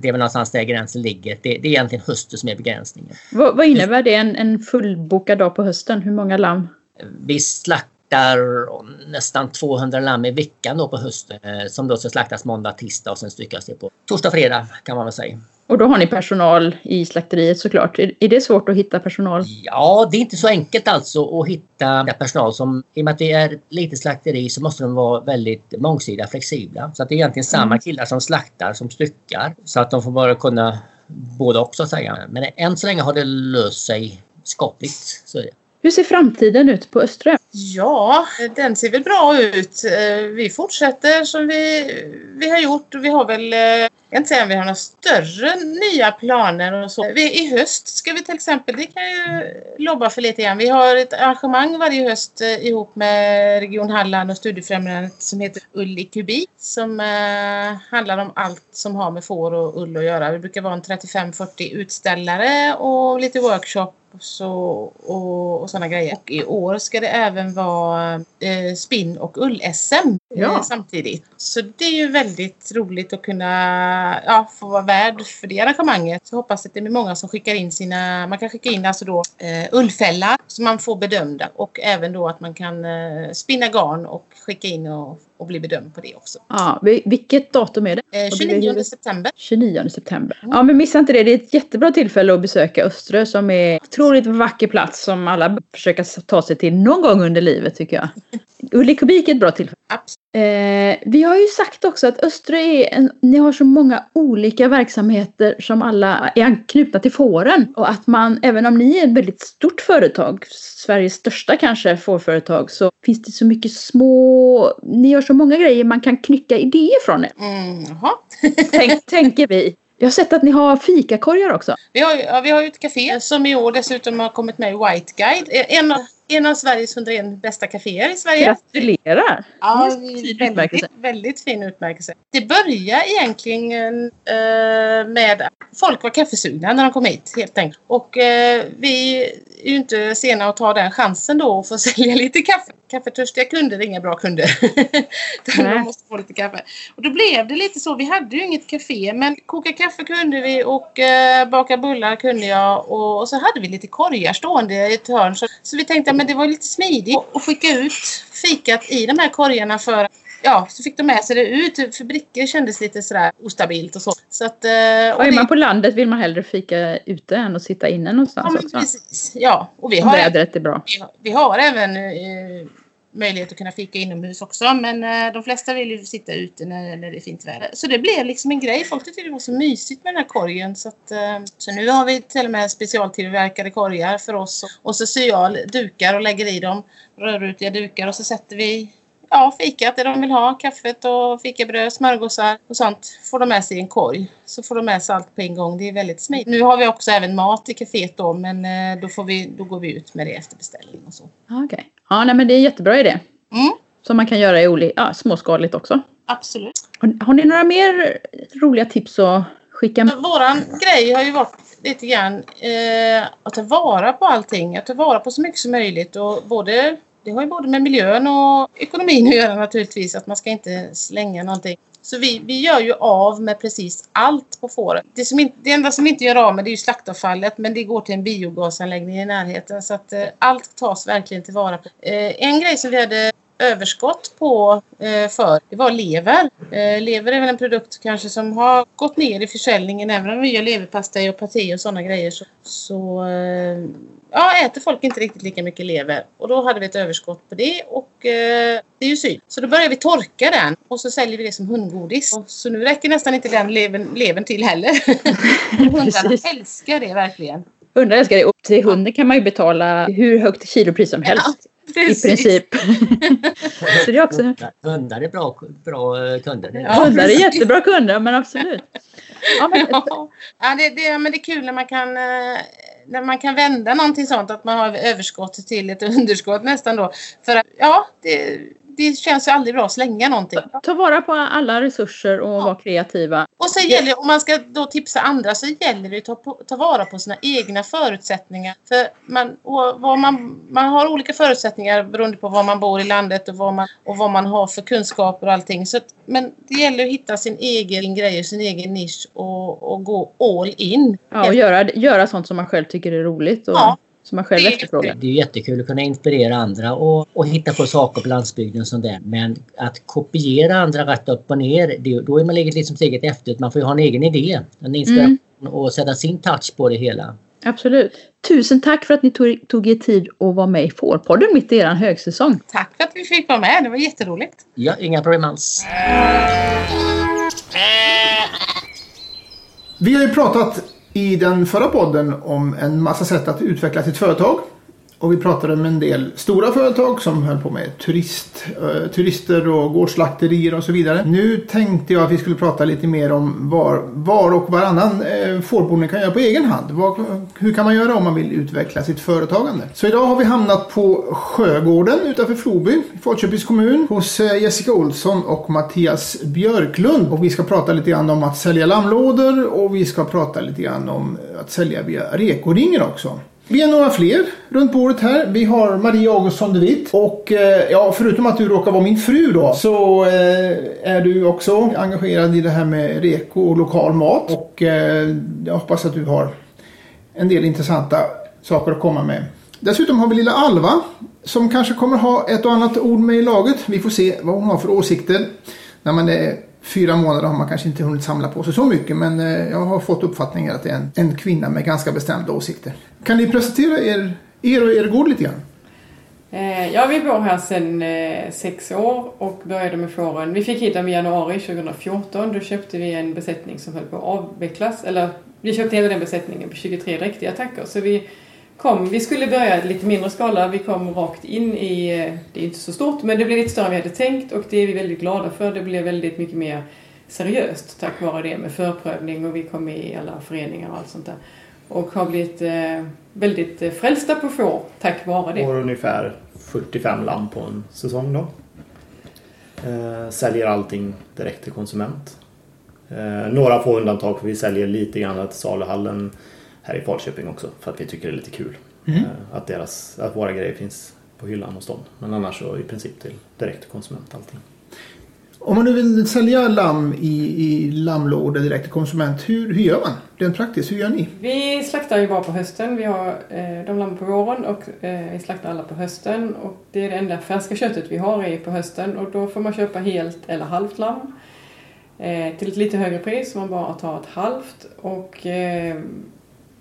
det är väl någonstans där gränsen ligger. Det, det är egentligen hösten som är begränsningen. Vad, vad innebär det en, en fullbokad dag på hösten? Hur många lamm? Vi slaktar nästan 200 lamm i veckan då på hösten. Eh, som då ska slaktas måndag, tisdag och sen styckas det på torsdag, fredag kan man väl säga. Och då har ni personal i slakteriet såklart. Är, det svårt att hitta personal? Ja, det är inte så enkelt alltså att hitta personal som, i och med att vi är ett litet slakteri så måste de vara väldigt mångsidiga, flexibla. Så att det är egentligen samma Mm. killar som slaktar som styckar. Så att de får bara kunna både och så att säga. Men än så länge har det löst sig skapligt. Så är det. Hur ser framtiden ut på Östra? Ja, den ser väl bra ut. Eh, vi fortsätter som vi, vi har gjort. Vi har väl, eh, jag kan inte säga om vi har några större nya planer och så. Vi, I höst ska vi till exempel, det kan jag ju lobba för lite grann. Vi har ett arrangemang varje höst eh, ihop med Region Halland och Studiefrämjandet som heter Ull i kubik som eh, handlar om allt som har med får och ull att göra. Vi brukar vara en 35-40 utställare och lite workshop så, och, och sådana grejer. Och i år ska det även vara eh, spinn och ull-SM Ja. eh, samtidigt. Så det är ju väldigt roligt att kunna ja, få vara värd för det arrangemanget. Så hoppas att det är många som skickar in sina, man kan skicka in alltså då eh, ullfällar som man får bedömda och även då att man kan eh, spinna garn och skicka in och, och bli bedömd på det också. Ja, vi- vilket datum är det? Eh, Och det är 29 ju- september. 29 september. Ja, men missa inte det. Det är ett jättebra tillfälle att besöka Öströ som är en otroligt vacker plats som alla bör försöka ta sig till någon gång under livet tycker jag. Ulli Kubik är ett bra tillfälle. Eh, vi har ju sagt också att Öströ är en, ni har så många olika verksamheter som alla är anknutna till fåren. Och att man, även om ni är ett väldigt stort företag, Sveriges största kanske fårföretag, så finns det så mycket små, ni gör så många grejer man kan knycka idéer från. Mm. Tänk, tänker vi. Jag har sett att ni har fikakorgar också. Vi har, ja, vi har ju ett café som i år dessutom har kommit med i White Guide. En av, en av Sveriges 101 bästa kaféer i Sverige. Gratulerar! Ja, väldigt, utmärkelse. väldigt fin utmärkelse. Det började egentligen eh, med att folk var kaffesugna när de kom hit helt enkelt. Och eh, vi är ju inte sena att ta den chansen då och få sälja lite kaffe. Kaffetörstiga kunder är inga bra kunder. De måste få lite kaffe. Och då blev det lite så. Vi hade ju inget café men koka kaffe kunde vi och eh, baka bullar kunde jag. Och, och så hade vi lite korgar stående i ett hörn. Så, så vi tänkte att det var lite smidigt att skicka ut fikat i de här korgarna för Ja, så fick de med sig det ut. För brickor kändes lite sådär ostabilt och så. så att, eh, och är man på landet vill man hellre fika ute än att sitta inne Ja, någonstans men också. precis. Ja, och vi har, vädret är bra. vi har, vi har även eh, möjlighet att kunna fika inomhus också. Men eh, de flesta vill ju sitta ute när, när det är fint väder. Så det blev liksom en grej. Folk tyckte det var så mysigt med den här korgen. Så, att, eh, så nu har vi till och med specialtillverkade korgar för oss. Och så syr jag dukar och lägger i dem. Rörrutiga dukar och så sätter vi ja, fikat, det de vill ha. Kaffet och fikabröd, smörgåsar och sånt får de med sig i en korg. Så får de med sig allt på en gång. Det är väldigt smidigt. Nu har vi också även mat i kaféet då men eh, då, får vi, då går vi ut med det efter beställning och så. Ah, okej. Okay. Ja, nej, men det är en jättebra idé. Mm, Som man kan göra i oli- ja, småskaligt också. absolut. Har, har ni några mer roliga tips att skicka med? Våran grej har ju varit lite grann eh, att ta vara på allting. Att ta vara på så mycket som möjligt. Och både, det har ju både med miljön och ekonomin att göra naturligtvis. Att man ska inte slänga någonting. Så vi, vi gör ju av med precis allt på fåren. Det, som inte, det enda som vi inte gör av med det är ju slaktavfallet. Men det går till en biogasanläggning i närheten. Så att eh, allt tas verkligen tillvara. Eh, en grej som vi hade överskott på eh, för, det var lever. Eh, lever är väl en produkt kanske som har gått ner i försäljningen. Även om vi gör leverpastej och paté och sådana grejer så, så eh, ja, äter folk inte riktigt lika mycket lever. Och då hade vi ett överskott på det och eh, det är ju synd. Så då började vi torka den och så säljer vi det som hundgodis. Och, så nu räcker nästan inte den levern, levern till heller. Hundarna älskar det verkligen. Hundar älskar det. Upp till hunden kan man ju betala hur högt kilopris som helst. I Precis. princip. så det är också... Hundar, är bra, bra eh, kunder. Ja. Hundar är jättebra kunder, men absolut. Ja, men, Ja, ja det, det, men det är kul när man kan eh, när man kan vända någonting sånt att man har överskott till ett underskott nästan då. För att, ja, det, det känns ju aldrig bra att slänga någonting. ta vara på alla resurser och vara kreativa. Och så gäller om man ska då tipsa andra så gäller det att ta, på, ta vara på sina egna förutsättningar. För man, man, man har olika förutsättningar beroende på var man bor i landet och vad man, och vad man har för kunskaper och allting. Så att, men det gäller att hitta sin egen grej och sin egen nisch och, och gå all in. Ja, och göra, göra sånt som man själv tycker är roligt och Ja. Som man själv Det är efterfrågar. Det är jättekul att kunna inspirera andra och, och hitta på saker på landsbygden sånt där. Men att kopiera andra rätt upp och ner, det, då är man liksom steget efter. Man får ju ha en egen idé, en inspiration och sätta sin touch på det hela. Absolut. Tusen tack för att ni tog, tog er tid att vara med i Fårpodden mitt i er högsäsong. Tack för att vi fick vara med. Det var jätteroligt. Ja, inga problem alls. Vi har ju pratat i den förra podden om en massa sätt att utveckla sitt företag. Och vi pratade med en del stora företag som höll på med turist, eh, turister och gårdsslakterier och så vidare. Nu tänkte jag att vi skulle prata lite mer om var, var och varannan eh, fårbonde kan göra på egen hand. Var, hur kan man göra om man vill utveckla sitt företagande? Så idag har vi hamnat på Sjögården utanför Floby i Falköpings kommun hos eh, Jessica Olsson och Mattias Björklund. Och vi ska prata lite grann om att sälja lammlådor och vi ska prata lite grann om att sälja via rekoringen också. Vi är några fler runt bordet här. Vi har Maria Augustsson de Witt. Och eh, ja, förutom att du råkar vara min fru då så eh, är du också engagerad i det här med reko och lokal mat. Och eh, jag hoppas att du har en del intressanta saker att komma med. Dessutom har vi lilla Alva som kanske kommer ha ett och annat ord med i laget. Vi får se vad hon har för åsikter. När man är fyra månader har man kanske inte hunnit samla på sig så mycket men eh, jag har fått uppfattningen att det är en, en kvinna med ganska bestämda åsikter. Kan ni presentera er, er och er gård lite grann? Eh, ja, vi bor här sedan eh, sex år och började med fåren. Vi fick hit dem i januari 2014. Då köpte vi en besättning som höll på att avvecklas. Eller vi köpte hela den besättningen på 23 dräktiga tackor. Så vi kom, vi skulle börja i lite mindre skala. Vi kom rakt in i, eh, det är inte så stort, men det blev lite större än vi hade tänkt och det är vi väldigt glada för. Det blev väldigt mycket mer seriöst tack vare det med förprövning och vi kom med i alla föreningar och allt sånt där. Och har blivit eh, väldigt eh, frälsta på får tack vare det. Har ungefär 45 lamm på en säsong då. Eh, säljer allting direkt till konsument. Eh, några få undantag för vi säljer lite grann till saluhallen här i Falköping också för att vi tycker det är lite kul. Eh, att, deras, att våra grejer finns på hyllan hos dem. Men annars så i princip till direkt till konsument allting. Om man nu vill sälja lamm i, i lammlådor direkt till konsument, hur, hur gör man? Rent praktiskt, hur gör ni? Vi slaktar ju bara på hösten. Vi har eh, de lammar på våren och eh, vi slaktar alla på hösten. Och det är det enda färska köttet vi har är på hösten och då får man köpa helt eller halvt lamm. Eh, till ett lite högre pris om man bara tar ett halvt. Och eh,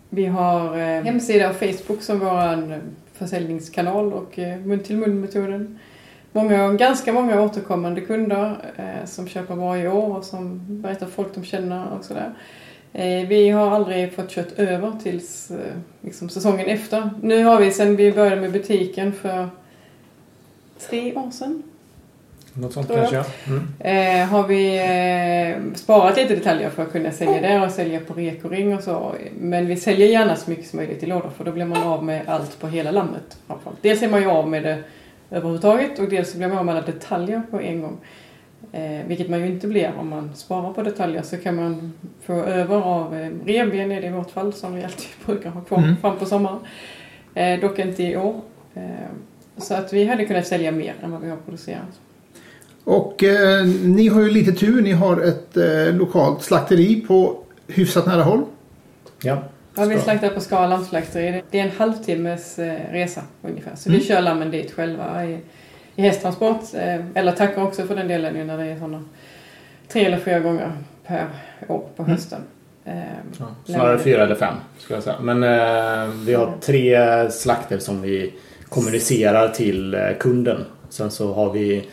vi har eh, hemsida och Facebook som vår försäljningskanal och eh, mun-till-mun-metoden. Många, ganska många återkommande kunder eh, som köper varje år och som berättar folk de känner och sådär. Eh, vi har aldrig fått kött över tills eh, liksom, säsongen efter. Nu har vi sen vi började med butiken för tre år sedan. Något sånt Tror jag. kanske ja. Mm. Eh, har vi eh, sparat lite detaljer för att kunna sälja där och sälja på rekoring och så. Men vi säljer gärna så mycket som möjligt i lådor för då blir man av med allt på hela lammet. framförallt. Dels är man ju av med det överhuvudtaget och dels så blir man av med alla detaljer på en gång. Eh, vilket man ju inte blir om man sparar på detaljer så kan man få över av eh, revben är det i vårt fall som vi alltid brukar ha kvar Mm. fram på sommaren. Eh, dock inte i år. Eh, så att vi hade kunnat sälja mer än vad vi har producerat. Och eh, ni har ju lite tur. Ni har ett eh, lokalt slakteri på hyfsat nära håll. Ja. Ja, vi slaktar på Skara lammslakteri. Det är en halvtimmes eh, resa ungefär. Så Mm. vi kör lammen dit själva i, i hästtransport. Eh, eller tackar också för den delen nu när det är sådana tre eller fyra gånger per år på hösten. Eh, Ja, snarare fyra eller fem skulle jag säga. Men eh, vi har tre slakter som vi kommunicerar till eh, kunden. Sen så har vi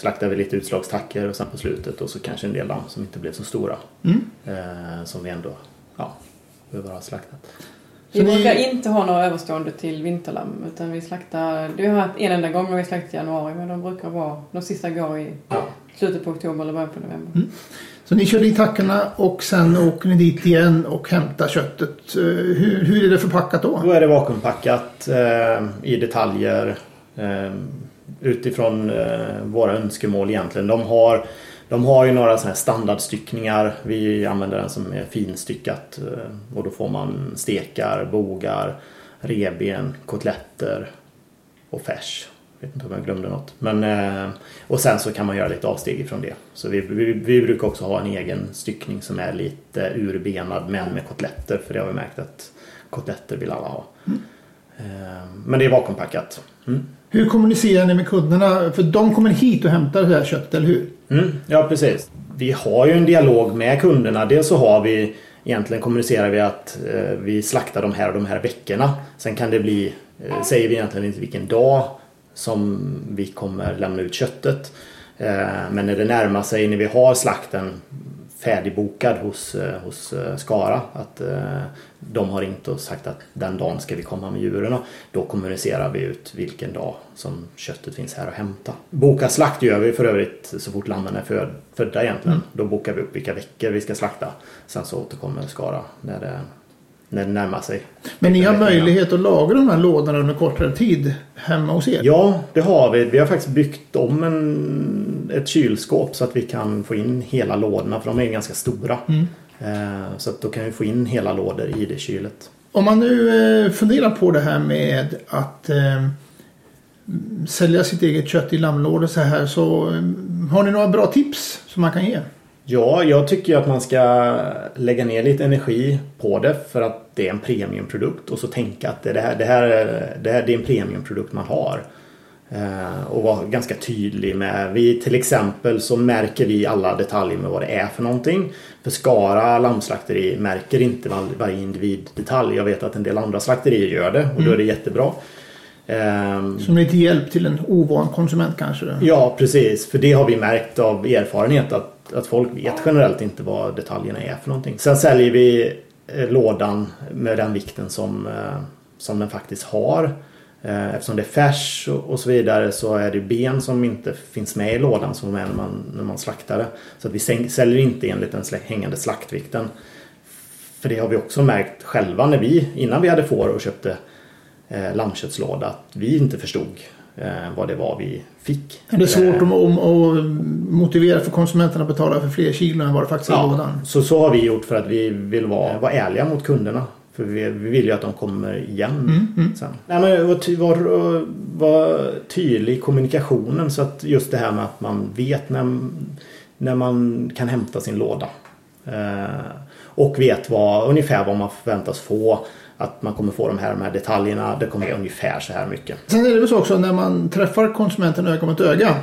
slaktar vi lite utslagstacker och sen på slutet och så kanske en del lamm som inte blev så stora. Mm. Eh, som vi ändå ja, behöver ha slaktat. Vi Så ni- brukar inte ha några överstående till vinterlamm utan vi slaktar, det har haft en enda gång när vi slaktat i januari men de brukar vara, de sista går i Ja. slutet på oktober eller början på november. Så ni kör dit tackorna och sen åker ni dit igen och hämtar köttet. Eh, hur, hur är det förpackat då? Då är det vakuumpackat eh, i detaljer eh, utifrån eh, våra önskemål egentligen. De har, de har ju några såna här standardstyckningar. Vi använder den som är finstyckat eh, och då får man stekar, bogar, reben, kotletter och färs. Jag vet inte om jag glömde något. Men, eh, och sen så kan man göra lite avsteg ifrån det. Så vi, vi, vi brukar också ha en egen styckning som är lite urbenad men med kotletter. För det har vi märkt att kotletter vill alla ha. Eh, Men det är vakuumpackat. Mm. Hur kommunicerar ni med kunderna? För de kommer hit och hämtar det här köttet, eller hur? Mm, ja, precis. Vi har ju en dialog med kunderna. Dels så har vi egentligen kommunicerar vi att eh, vi slaktar de här och de här veckorna. Sen kan det bli, eh, säger vi egentligen inte vilken dag som vi kommer lämna ut köttet. Eh, men när det närmar sig, när vi har slakten färdigbokad hos, eh, hos eh, Skara. Att eh, de har och sagt att den dagen ska vi komma med djuren. Då kommunicerar vi ut vilken dag som köttet finns här att hämta. Boka slakt gör vi för övrigt så fort lammen är föd, födda egentligen. Då bokar vi upp vilka veckor vi ska slakta. Sen så återkommer Skara när det, när det närmar sig. Men ni har möjlighet att lagra de här lådorna under kortare tid hemma hos er? Ja, det har vi. Vi har faktiskt byggt om en, ett kylskåp så att vi kan få in hela lådorna för de är ganska stora. Eh, Så att då kan vi få in hela lådor i det kylet. Om man nu eh, funderar på det här med att eh, sälja sitt eget kött i lammlådor så här så eh, har ni några bra tips som man kan ge? Ja, jag tycker att man ska lägga ner lite energi på det för att det är en premiumprodukt och så tänka att det här, det här, är- det här det är en premiumprodukt man har. Eh, och vara ganska tydlig med, vi till exempel så märker vi alla detaljer med vad det är för någonting. För Skara lammslakteri märker inte var, varje individ detalj. Jag vet att en del andra slakterier gör det och då är det jättebra. Ehm, Som lite hjälp till en ovan konsument kanske? Ja, precis. För det har vi märkt av erfarenhet att, att folk vet generellt inte vad detaljerna är för någonting. Sen säljer vi eh, lådan med den vikten som, eh, som den faktiskt har. Eh, eftersom det är färs och, så vidare så är det ben som inte finns med i lådan som är när man, när man slaktar det. Så att vi säljer inte enligt den hängande slaktvikten. För det har vi också märkt själva när vi, innan vi hade får och köpte eh, lammköttslåda, att vi inte förstod eh, vad det var vi fick. Är det svårt Eh, att, att, att motivera för konsumenterna att betala för fler kilo än vad det faktiskt är i Ja, lådan? så, så har vi gjort för att vi vill vara, vara ärliga mot kunderna. För vi, vi vill ju att de kommer igen sen. Nej, men var, ty, var, var tydlig i kommunikationen så att just det här med att man vet när, när man kan hämta sin låda. Eh, och vet vad, ungefär vad man förväntas få. Att man kommer få de här, de här detaljerna. Det kommer ungefär så här mycket. Sen är det väl så också när man träffar konsumenten öga mot öga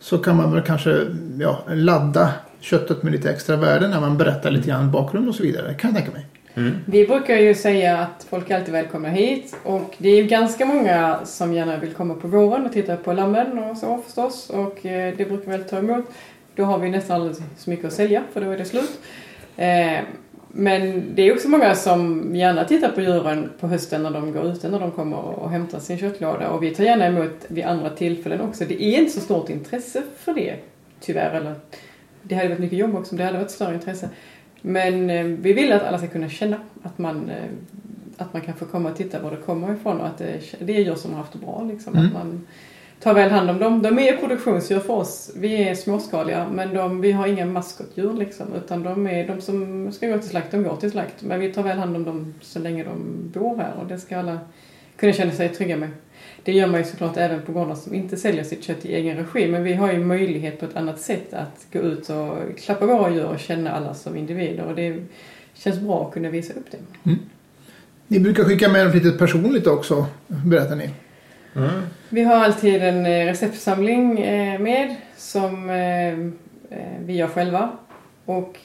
så kan man väl kanske ja, ladda köttet med lite extra värde när man berättar lite grann bakgrund och så vidare. Kan jag tänka mig. Mm. Vi brukar ju säga att folk är alltid välkomna hit och det är ju ganska många som gärna vill komma på våren och titta på lammen och så förstås och eh, det brukar väl ta emot. Då har vi nästan aldrig så mycket att sälja för då är det slut. Eh, men det är också många som gärna tittar på djuren på hösten när de går ute, när de kommer och hämtar sin köttlåda. Och vi tar gärna emot vid andra tillfällen också. Det är inte så stort intresse för det, tyvärr. Eller, det hade varit mycket jobb också om det hade varit större intresse. Men eh, vi vill att alla ska kunna känna att man, eh, att man kan få komma och titta var det kommer ifrån och att det, det är djur som har haft det bra. Liksom. Mm. Att man tar väl hand om dem. De är produktionsdjur för oss. Vi är småskaliga men de, vi har inga maskotdjur liksom. Utan de är de som ska gå till slakt, de går till slakt. Men vi tar väl hand om dem så länge de bor här och det ska alla kunna känna sig trygga med. Det gör man ju såklart även på gårdar som inte säljer sitt kött i egen regi. Men vi har ju möjlighet på ett annat sätt att gå ut och klappa våra djur och känna alla som individer. Och det känns bra att kunna visa upp det. Ni brukar skicka med något litet personligt också, berättar ni. Mm. Vi har alltid en eh, receptsamling eh, med som eh, vi gör själva. Och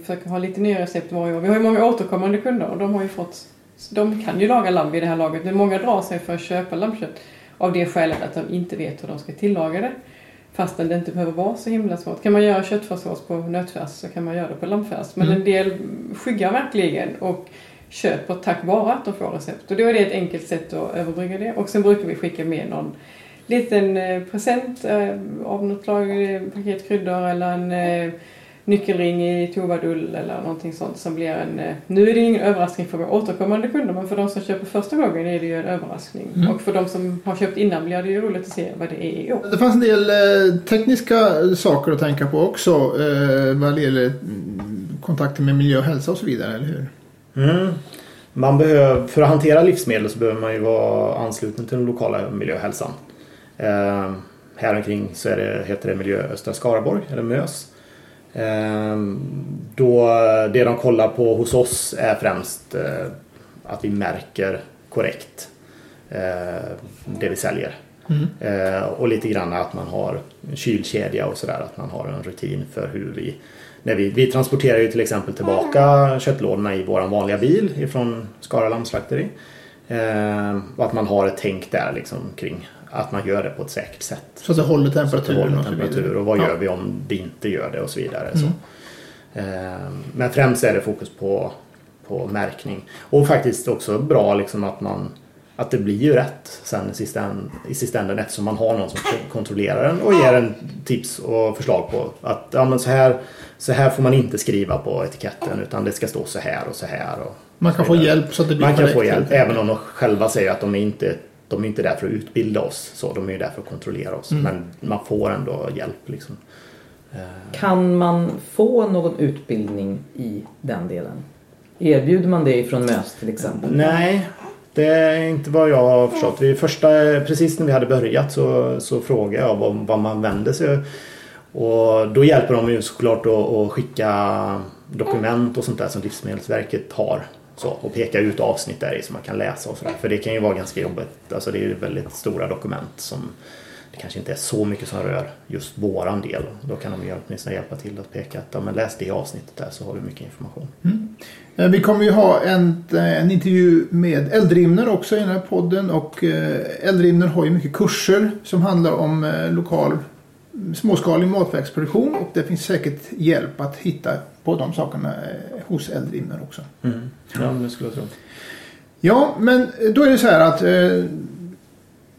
försöker ha lite nya recept varje år. Vi har ju många återkommande kunder och de har ju fått de kan ju laga lamm vid det här laget men många drar sig för att köpa lammkött av det skälet att de inte vet hur de ska tillaga det. Fastän det inte behöver vara så himla svårt. Kan man göra köttfärssås på nötfärs så kan man göra det på lammfärs. Men Mm. en del skyggar verkligen och köper tack vare att de får recept. Och då är det ett enkelt sätt att överbrygga det. Och sen brukar vi skicka med någon liten eh, present eh, av något slag, paket kryddor eller en eh, nyckelring i tovadull eller någonting sånt som blir en... Eh, nu är det ingen överraskning för våra återkommande kunder men för de som köper första gången är det ju en överraskning. Mm. Och för de som har köpt innan blir det ju roligt att se vad det är i år. Det fanns en del eh, tekniska saker att tänka på också eh, vad det gäller mm, kontakter med miljö och hälsa och så vidare, eller hur? Mm. Man behöver, för att hantera livsmedel så behöver man ju vara ansluten till den lokala miljöhälsan. Eh, här omkring så är det, heter det Miljö Östra Skaraborg, eller MÖS. Eh, då det de kollar på hos oss är främst eh, att vi märker korrekt eh, det vi säljer. Mm. Eh, och lite grann att man har kylkedja och sådär. Att man har en rutin för hur vi... När vi, vi transporterar ju till exempel tillbaka köttlådorna i vår vanliga bil ifrån Skara lammslakteri. Eh, och att man har ett tänk där liksom kring att man gör det på ett säkert sätt. Så att det håller Så att det temperaturen håller så temperatur och vad Ja. gör vi om det inte gör det och så vidare. Mm. Så. Eh, Men främst är det fokus på, på märkning. Och faktiskt också bra liksom att man att det blir ju rätt sen i sista, i änden eftersom man har någon som kontrollerar den och ger en tips och förslag på att ja, men så, här, så här får man inte skriva på etiketten utan det ska stå så här och så här. Och Man kan så få hjälp så att det blir Man kan få hjälp även om de själva säger att de är inte de är inte där för att utbilda oss. Så de är ju där för att kontrollera oss. Mm. Men man får ändå hjälp. Liksom. Eh, Kan man få någon utbildning i den delen? Erbjuder man det ifrån MÖS till exempel? Nej, det är inte vad jag har förstått. Vi första, precis när vi hade börjat så, så frågade jag vad, vad man vänder sig. Och då hjälper de ju såklart att, att skicka dokument och sånt där som Livsmedelsverket har. Så, och peka ut avsnitt där i som man kan läsa och sådär. För det kan ju vara ganska jobbigt. Alltså det är ju väldigt stora dokument som det kanske inte är så mycket som rör just våran del. Då kan de ju åtminstone hjälpa till att peka att ja, men läs det avsnittet där så har du mycket information. Mm. Eh, vi kommer ju ha en, eh, en intervju med Eldrimner också i den här podden och eh, Eldrimner har ju mycket kurser som handlar om lokal småskalig matverksproduktion och det finns säkert hjälp att hitta på de sakerna eh, hos Eldrimner också. Mm. Ja, det skulle jag tro. Ja, men då är det så här att eh,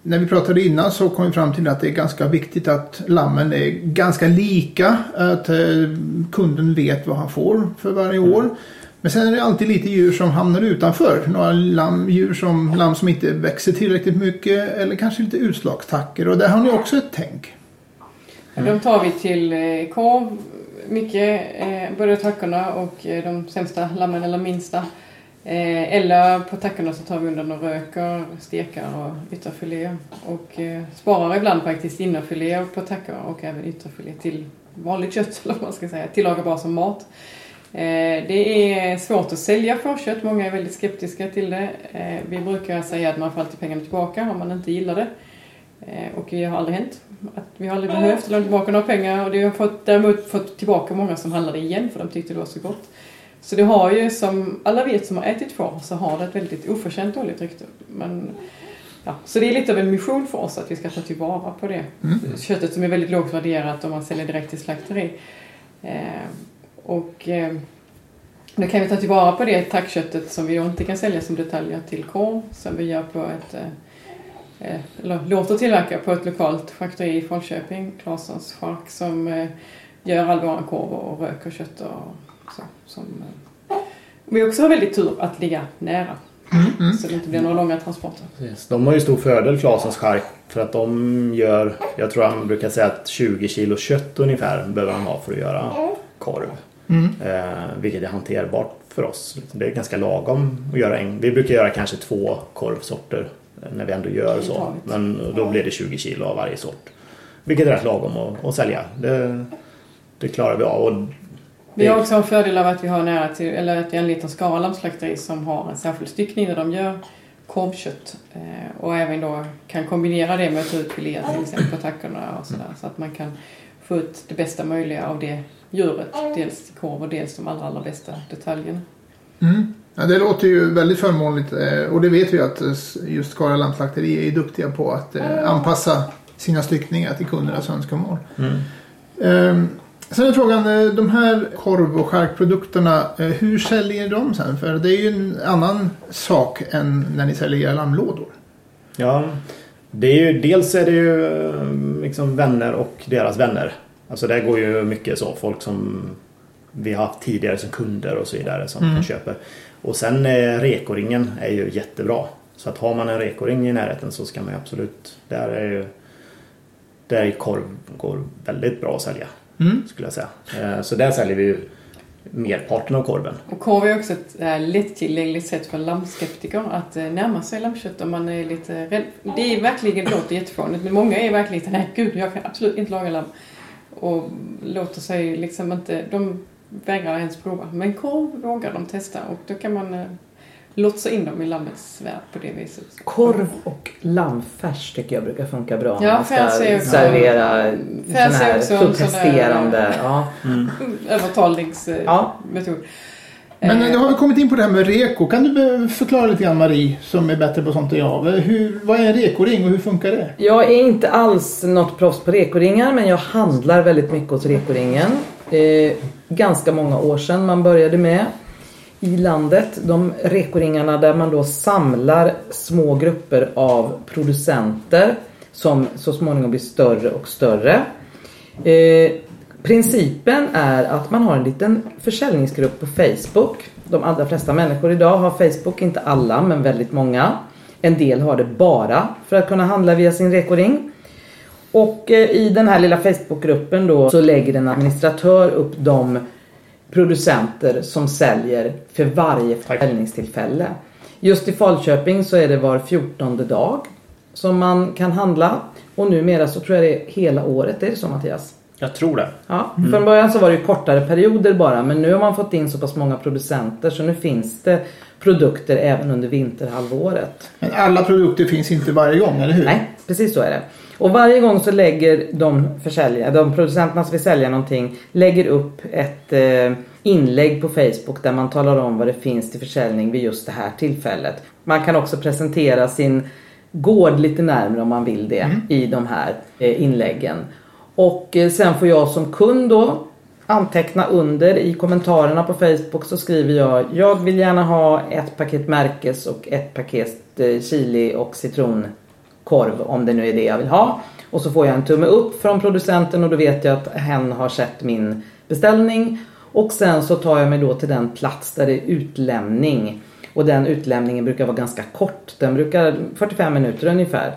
när vi pratade innan så kom vi fram till att det är ganska viktigt att lammen är ganska lika. Att eh, kunden vet vad han får för varje år. Men sen är det alltid lite djur som hamnar utanför. Några lamm, djur som, lamm som inte växer tillräckligt mycket eller kanske lite utslagstacker. Och där har ni också ett tänk. De tar vi till eh, korv mycket, eh, både tackorna och eh, de sämsta lammen eller minsta. Eh, eller på tackorna så tar vi undan och röker, stekar och ytterfiléer. Och eh, sparar ibland faktiskt innerfiléer på tackor och även ytterfilé till vanligt kött eller vad man ska säga, tillagar bara som mat. Eh, det är svårt att sälja fårkött, många är väldigt skeptiska till det. Eh, vi brukar säga att man får alltid pengarna tillbaka om man inte gillar det. Och det har aldrig hänt. Att vi aldrig behövt lämna tillbaka några pengar. Och det har fått, däremot fått tillbaka många som handlade igen för de tyckte det var så gott. Så det har ju, som alla vet som har ätit får, så har det ett väldigt oförtjänt dåligt rykte. Men, ja, så det är lite av en mission för oss att vi ska ta tillvara på det. Köttet som är väldigt lågt värderat om man säljer direkt till slakteri. Eh, och eh, Då kan vi ta tillvara på det tackköttet som vi inte kan sälja som detaljer till korv som vi gör på ett eh, eller låter tillverka på ett lokalt charkuteri i Falköping, Claessons chark, som eh, gör all våran korv och rök och kött och så. Som, eh, vi också har väldigt tur att ligga nära. Så det inte blir några långa transporter. Precis. De har ju stor fördel Claessons chark för att de gör, jag tror han brukar säga att 20 kilo kött ungefär behöver han ha för att göra korv. Eh, vilket är hanterbart för oss. Det är ganska lagom att göra en. Vi brukar göra kanske två korvsorter när vi ändå gör så. Men då blir det 20 kilo av varje sort. Vilket är rätt lagom att, att sälja. Det, det klarar vi av. Och Vi har också en fördel av att vi har nära till, eller att vi anlitar Skara lammslakteri som har en särskild styckning där de gör korvkött. Eh, och även då kan kombinera det med att ta ut filéer till exempel på tackorna och sådär. Så att man kan få ut det bästa möjliga av det djuret. Dels till korv och dels de allra, allra bästa detaljerna. Mm. Ja, det låter ju väldigt förmånligt eh, och det vet vi att eh, just Skara Lammslakteri är duktiga på att eh, anpassa sina styckningar till kundernas önskemål. Ehm, Sen är frågan, de här korv och charkprodukterna, hur säljer ni dem sen? För det är ju en annan sak än när ni säljer era lammlådor. Ja, det är ju, dels är det ju liksom vänner och deras vänner. Alltså där går ju mycket så. Folk som vi har haft tidigare som kunder och så vidare som Mm. köper. Och sen eh, rekoringen är ju jättebra. Så att har man en rekoring i närheten så ska man ju absolut... Där är ju... Där är korv går väldigt bra att sälja. Mm. Skulle jag säga. Eh, Så där säljer vi ju merparten av korven. Och korv är också ett äh, lättillgängligt sätt för lammskeptiker att äh, närma sig lammkött om man är lite rädd. Det är verkligen, det låter jättefånigt, men många är verkligen nej gud jag kan absolut inte laga lamm. Och låter sig liksom inte, de vägrar ens prova. Men korv vågar de testa och då kan man äh, lotsa in dem i lammets värld på det viset. Korv och lammfärs tycker jag brukar funka bra. Ja, man ska färs är också- servera sån är här protesterande. Ja. Övertalningsmetod. Ja. Men eh, då har vi kommit in på det här med reko. Kan du be- förklara lite grann Marie, som är bättre på sånt än jag. Hur, vad är en rekoring och hur funkar det? Jag är inte alls något proffs på rekoringar men jag handlar väldigt mycket hos rekoringen. Ganska många år sedan man började med i landet. De rekoringarna där man då samlar små grupper av producenter som så småningom blir större och större. Eh, principen är att man har en liten försäljningsgrupp på Facebook. De allra flesta människor idag har Facebook, inte alla men väldigt många. En del har det bara för att kunna handla via sin rekoring. Och eh, i den här lilla Facebookgruppen då så lägger en administratör upp de producenter som säljer för varje försäljningstillfälle. Just i Falköping så är det var fjortonde dag som man kan handla. Och numera så tror jag det är hela året, är det så Mattias? Jag tror det. Ja, från början så var det ju kortare perioder bara men nu har man fått in så pass många producenter så nu finns det produkter även under vinterhalvåret. Men alla produkter finns inte varje gång, eller hur? Nej, precis så är det. Och varje gång så lägger de försäljare, de producenterna som vill sälja någonting, lägger upp ett eh, inlägg på Facebook där man talar om vad det finns till försäljning vid just det här tillfället. Man kan också presentera sin gård lite närmare om man vill det i de här eh, inläggen. Och eh, sen får jag som kund då anteckna under i kommentarerna på Facebook så skriver jag Jag vill gärna ha ett paket märkes och ett paket eh, chili och citronkorv om det nu är det jag vill ha. Och så får jag en tumme upp från producenten och då vet jag att hen har sett min beställning. Och sen så tar jag mig då till den plats där det är utlämning. Och den utlämningen brukar vara ganska kort. Den brukar 45 minuter ungefär.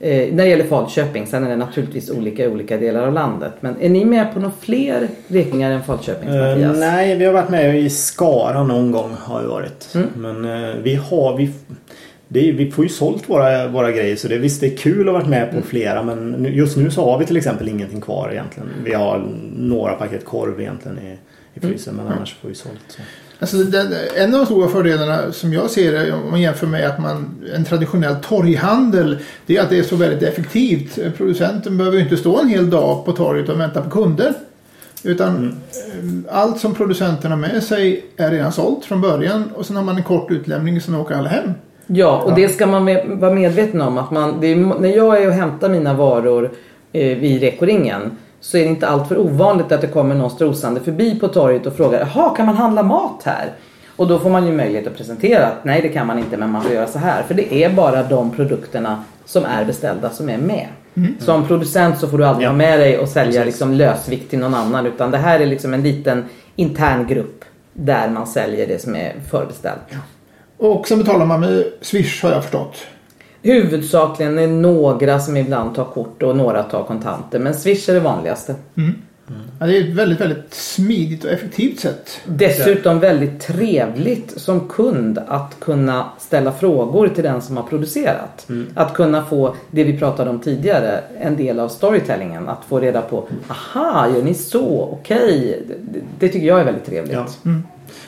Eh, när det gäller Falköping, sen är det naturligtvis olika i olika delar av landet. Men är ni med på några fler räkningar än Falköpings Eh, Mattias? nej, vi har varit med i Skara någon gång har vi varit. Mm. Men eh, vi har... Vi, är, vi får ju sålt våra, våra grejer så det, visst det är kul att ha varit med Mm. på flera men just nu så har vi till exempel ingenting kvar egentligen. Vi har några paket korv egentligen i, i frysen Mm. men annars får vi sålt. Så. Alltså den, en av de stora fördelarna som jag ser det om man jämför med att man en traditionell torghandel det är att det är så väldigt effektivt. Producenten behöver ju inte stå en hel dag på torget och vänta på kunder. Utan eh, allt som producenten har med sig är redan sålt från början och sen har man en kort utlämning och sen åker alla hem. Ja, och det ska man med, vara medveten om att man, är, när jag är och hämtar mina varor eh, vid rekoringen så är det inte alltför ovanligt att det kommer någon strosande förbi på torget och frågar Jaha, kan man handla mat här? Och då får man ju möjlighet att presentera att nej det kan man inte men man får göra så här. För det är bara de produkterna som är beställda som är med. Som producent så får du aldrig Ja. ha med dig och sälja Precis. liksom lösvikt till någon annan utan det här är liksom en liten intern grupp där man säljer det som är förbeställt. Och sen betalar man med Swish har jag förstått. Huvudsakligen är några som ibland tar kort och några tar kontanter men Swish är det vanligaste. Ja, det är ett väldigt, väldigt smidigt och effektivt sätt. Dessutom väldigt trevligt som kund att kunna ställa frågor till den som har producerat. Att kunna få det vi pratade om tidigare, en del av storytellingen. Att få reda på, aha, gör ni så? Okej. Det, det tycker jag är väldigt trevligt. Ja.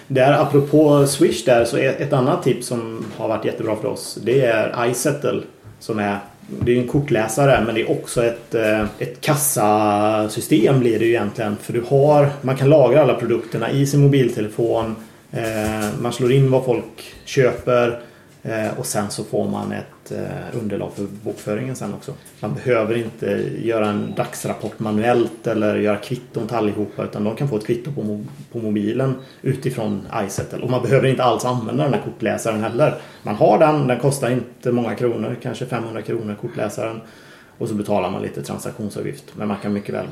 Där, apropå Swish där så är ett annat tips som har varit jättebra för oss. Det är iSettle. Som är, det är en kortläsare men det är också ett, eh, ett kassasystem blir det ju egentligen. För du har, man kan lagra alla produkterna i sin mobiltelefon. Eh, man slår in vad folk köper. Eh, och sen så får man ett eh, underlag för bokföringen sen också. Man behöver inte göra en dagsrapport manuellt eller göra kvitton till allihopa utan de kan få ett kvitto på, på mobilen utifrån iSettle. Och man behöver inte alls använda den här kortläsaren heller. Man har den, den kostar inte många kronor, kanske 500 kronor kortläsaren. Och så betalar man lite transaktionsavgift. Men man kan mycket väl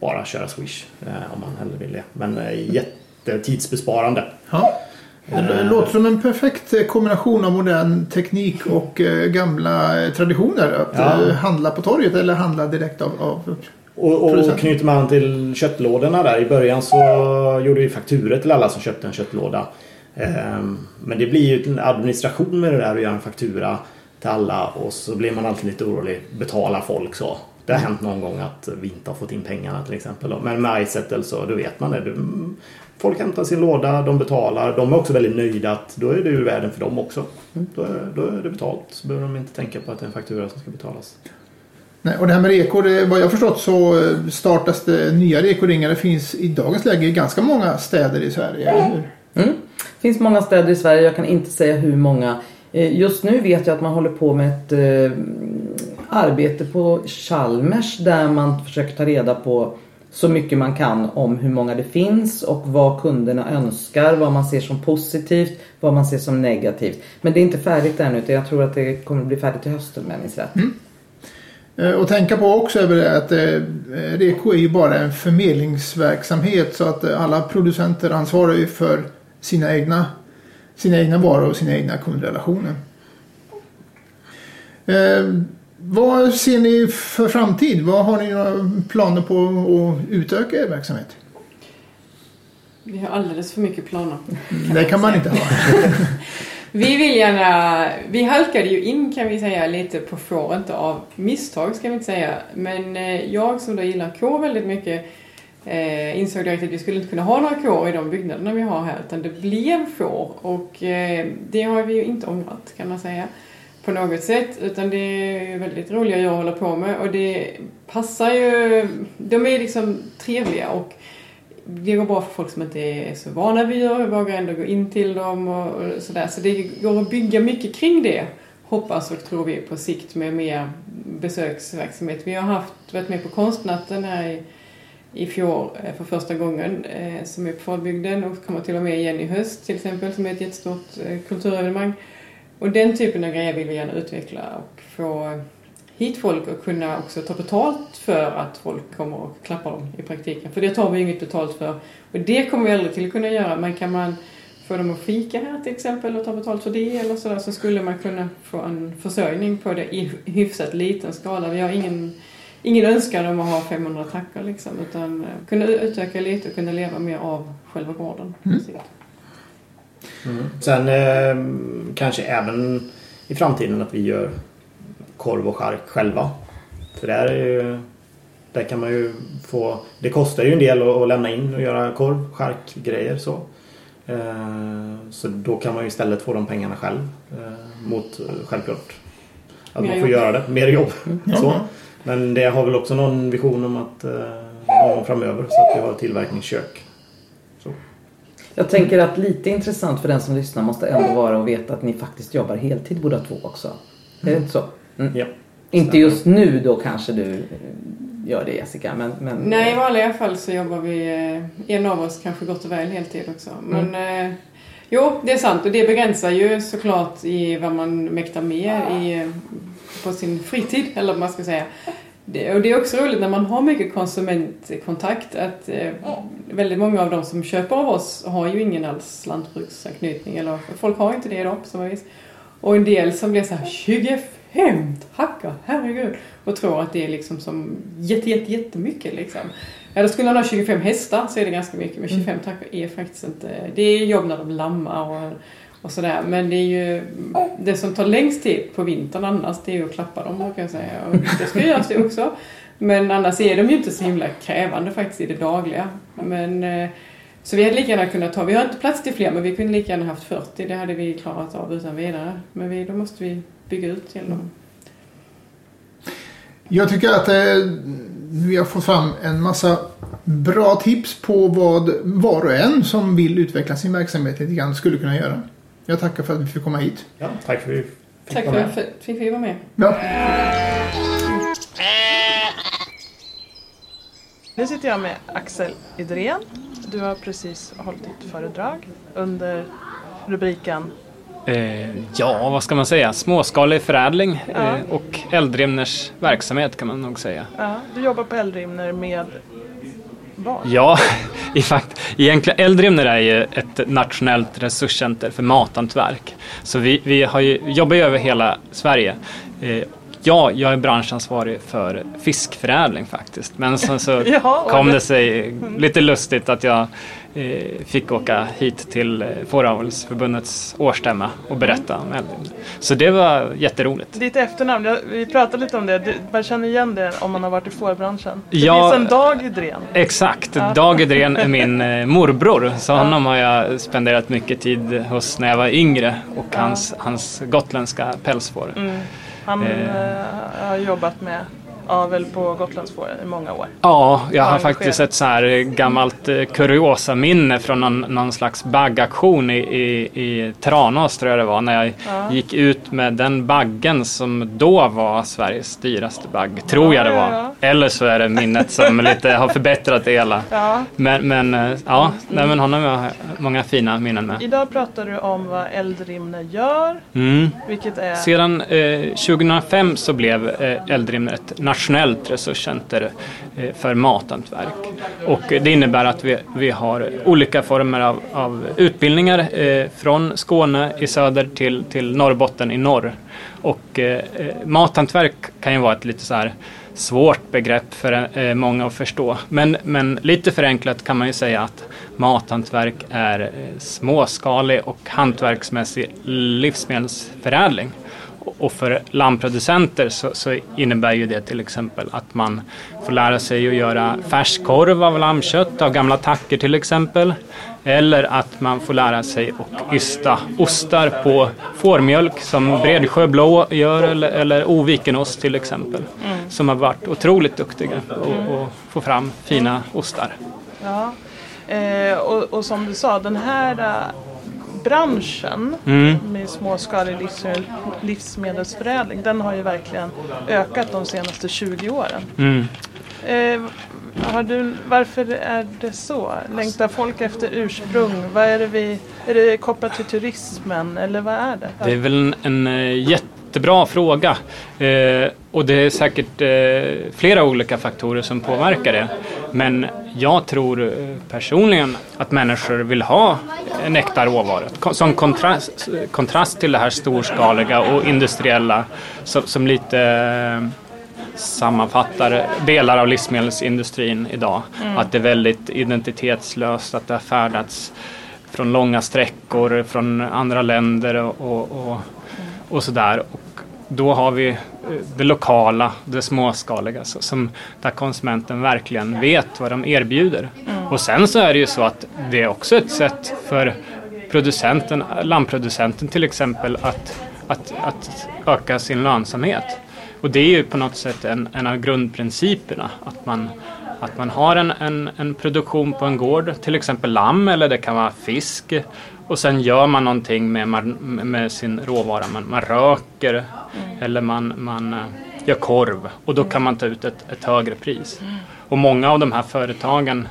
bara köra Swish eh, om man hellre vill det. Men eh, jättetidsbesparande. Ja. Det låter som en perfekt eh, kombination av modern teknik och eh, gamla eh, traditioner. Att Ja. eh, handla på torget eller handla direkt av, av Och, och knyter man till köttlådorna där. I början så gjorde vi fakturer till alla som köpte en köttlåda. Ehm, Men det blir ju en administration med det där att göra en faktura till alla och så blir man alltid lite orolig. Betalar folk så? Det har hänt någon gång att vi inte har fått in pengarna till exempel. Men med iSettle så då vet man det. Folk hämtar sin låda, de betalar. De är också väldigt nöjda att då är det ur världen för dem också. Då är, då är det betalt. Så behöver de inte tänka på att det är en faktura som ska betalas. Nej, och det här med rekor, vad jag har förstått så eh, startas det nya rekoringar. Det finns i dagens läge i ganska många städer i Sverige. Eller hur? Mm. Det finns många städer i Sverige, jag kan inte säga hur många. Eh, Just nu vet jag att man håller på med ett eh, arbete på Chalmers där man försöker ta reda på så mycket man kan om hur många det finns och vad kunderna önskar, vad man ser som positivt, vad man ser som negativt. Men det är inte färdigt ännu utan jag tror att det kommer bli färdigt till hösten om jag minns rätt. Mm. Eh, och tänka på också är väl det att eh, Reko är ju bara en förmedlingsverksamhet så att alla producenter ansvarar ju för sina egna, sina egna varor och sina egna kundrelationer. Eh, vad ser ni för framtid? Vad har ni några planer på att utöka er verksamhet? Vi har alldeles för mycket planer. Det kan man inte ha. Vi vill gärna, vi halkade ju in kan vi säga lite på fåret av misstag ska vi inte säga. Men eh, jag som då gillar kår väldigt mycket eh, insåg direkt att vi skulle inte kunna ha några kår i de byggnaderna vi har här utan det blev får och eh, det har vi ju inte ångrat kan man säga på något sätt utan det är väldigt roliga jag håller på med och det passar ju, de är liksom trevliga och det går bra för folk som inte är så vana vid djur, vågar ändå gå in till dem och, och sådär. Så det går att bygga mycket kring det. Hoppas och tror vi på sikt med mer besöksverksamhet. Vi har haft, varit med på konstnatten här i, i fjol eh, för första gången eh, som är på Falbygden och kommer till och med igen i höst till exempel som är ett jättestort eh, kulturevenemang. Och den typen av grejer vill vi gärna utveckla och få hit folk och kunna också ta betalt för att folk kommer och klappar dem i praktiken. För det tar vi inget betalt för. Och det kommer vi aldrig till kunna göra. Men kan man få dem att fika här till exempel och ta betalt för det eller sådär så skulle man kunna få en försörjning på det i hyfsat liten skala. Vi har ingen, ingen önskan om att ha 500 tackor liksom utan kunna utöka lite och kunna leva mer av själva gården. på sikt. Sen eh, kanske även i framtiden att vi gör korv och chark själva. För där, är ju, där kan man ju få... Det kostar ju en del att, att lämna in och göra korv, chark, grejer så. Eh, så då kan man ju istället få de pengarna själv. Eh, mot eh, självklart att Mer man får jobb. göra det. Mer jobb. Ja. Så. Men det har väl också någon vision om att eh, framöver så att vi har ett tillverkningskök. Jag tänker att lite intressant för den som lyssnar måste ändå vara att veta att ni faktiskt jobbar heltid båda två också. Är det inte så? Mm. Ja. Inte just nu då kanske du gör det Jessica. Men, men, Nej, i vanliga fall så jobbar vi, eh, en av oss kanske gott och väl heltid också. Men Mm. eh, jo, det är sant och det begränsar ju såklart i vad man mäktar med i, eh, på sin fritid, eller vad man ska säga. Det, och det är också roligt när man har mycket konsumentkontakt att eh, väldigt många av de som köper av oss har ju ingen alls lantbruksanknytning eller folk har inte det idag på samma vis. Och en del som blir så här 25 tackar, herregud. Och tror att det är liksom som jätte, jätte, jättemycket liksom. Eller skulle man ha 25 hästar så är det ganska mycket. Men 25 tackar är faktiskt inte... Det är jobb när de lammar och, och sådär. Men det är ju... Det som tar längst tid på vintern annars det är ju att klappa dem kan jag säga. Och det ska göras det också. Men annars är de ju inte så himla krävande faktiskt i det dagliga. Men... Eh, så vi hade lika gärna kunnat ta, vi har inte plats till fler men vi kunde lika gärna haft 40, det hade vi klarat av utan vidare. Men vi, då måste vi bygga ut till dem. Jag tycker att eh, vi har fått fram en massa bra tips på vad var och en som vill utveckla sin verksamhet lite grann skulle kunna göra. Jag tackar för att vi fick komma hit. Ja, tack för att vi fick Tack vara för med. att vi fick vara med. Ja. Nu sitter jag med Axel Idrén. Du har precis hållit ditt föredrag under rubriken Eh, ja, vad ska man säga? Småskalig förädling Ja. eh, och Eldrimners verksamhet kan man nog säga. ja, Du jobbar på Eldrimner med vad? Ja, i fakt, egentligen Eldrimner är ju ett nationellt resurscenter för mathantverk. Så vi, vi har ju, jobbar ju över hela Sverige. Eh, ja, jag är branchansvarig för fiskförädling faktiskt. Men sen så Ja, kom det- sig lite lustigt att jag fick åka hit till eh, Fåravelsförbundets årsstämma och berätta om Eldrimner. Så det var jätteroligt. Ditt efternamn, jag, vi pratade lite om det. Du, man känner igen det om man har varit i fårbranschen. Det Ja. finns en Dag Idrén. Exakt, Ja. Dag Edrén är min eh, morbror. Så honom har jag spenderat mycket tid hos när jag var yngre och hans, hans gotländska pälsfår. Mm. Han Eh. eh, har jobbat med avel på Gotlandsfåren i många år. Ja, jag har faktiskt ett så här gammalt eh, kuriosa-minne från någon, någon slags baggaktion i, i, i Tranås tror jag det var. När jag Ja. gick ut med den baggen som då var Sveriges dyraste bagg. Tror jag det Ja, var. ja, Eller så är det minnet som lite har förbättrat det hela. Ja. Men, men eh, ja, nej, men honom har jag många fina minnen med. Idag pratar du om vad Eldrimner gör, Mm. vilket är... Sedan eh, 2005 så blev eh, Eldrimner ett nationellt resurscenter eh, för mathantverk. Och det innebär att vi, vi har olika former av, av utbildningar eh, från Skåne i söder till, till Norrbotten i norr. Och eh, eh, mathantverk kan ju vara ett lite så här svårt begrepp för eh, många att förstå. Men, men lite förenklat kan man ju säga att mathantverk är eh, småskalig och hantverksmässig livsmedelsförädling. Och- Och för lammproducenter så, så innebär ju det till exempel att man får lära sig att göra färskkorv av lammkött, av gamla tacker till exempel. Eller att man får lära sig att ysta ostar på fårmjölk som Bredsjö Blå gör eller, eller Ovikenost till exempel. Som har varit otroligt duktiga på att få fram fina ostar. Ja. Eh, och, och som du sa, den här eh, branschen Mm. med småskalig livsmedel, livsmedelsförädling, den har ju verkligen ökat de senaste 20 åren. Mm. Eh, har du, varför är det så? Längtar folk efter ursprung? Vad är, det vi, är det kopplat till turismen eller vad är det? Det är väl en, en eh, jättebra fråga. Eh, och det är säkert eh, flera olika faktorer som påverkar det. Men jag tror eh, personligen att människor vill ha en äkta råvara. Som kontrast, kontrast till det här storskaliga och industriella som, som lite eh, sammanfattar delar av livsmedelsindustrin idag. Att det är väldigt identitetslöst, att det har färdats från långa sträckor, från andra länder och, och, och, och sådär. Och då har vi det lokala, det småskaliga, så, som, där konsumenten verkligen vet vad de erbjuder. Och sen så är det ju så att det är också ett sätt för producenten, lammproducenten till exempel, att, att, att öka sin lönsamhet. Och det är ju på något sätt en, en av grundprinciperna, att man, att man har en, en, en produktion på en gård, till exempel lamm eller det kan vara fisk. Och sen gör man någonting med, med sin råvara. Man, man röker eller man, man eh, gör korv och då kan man ta ut ett, ett högre pris. Och många av de här företagen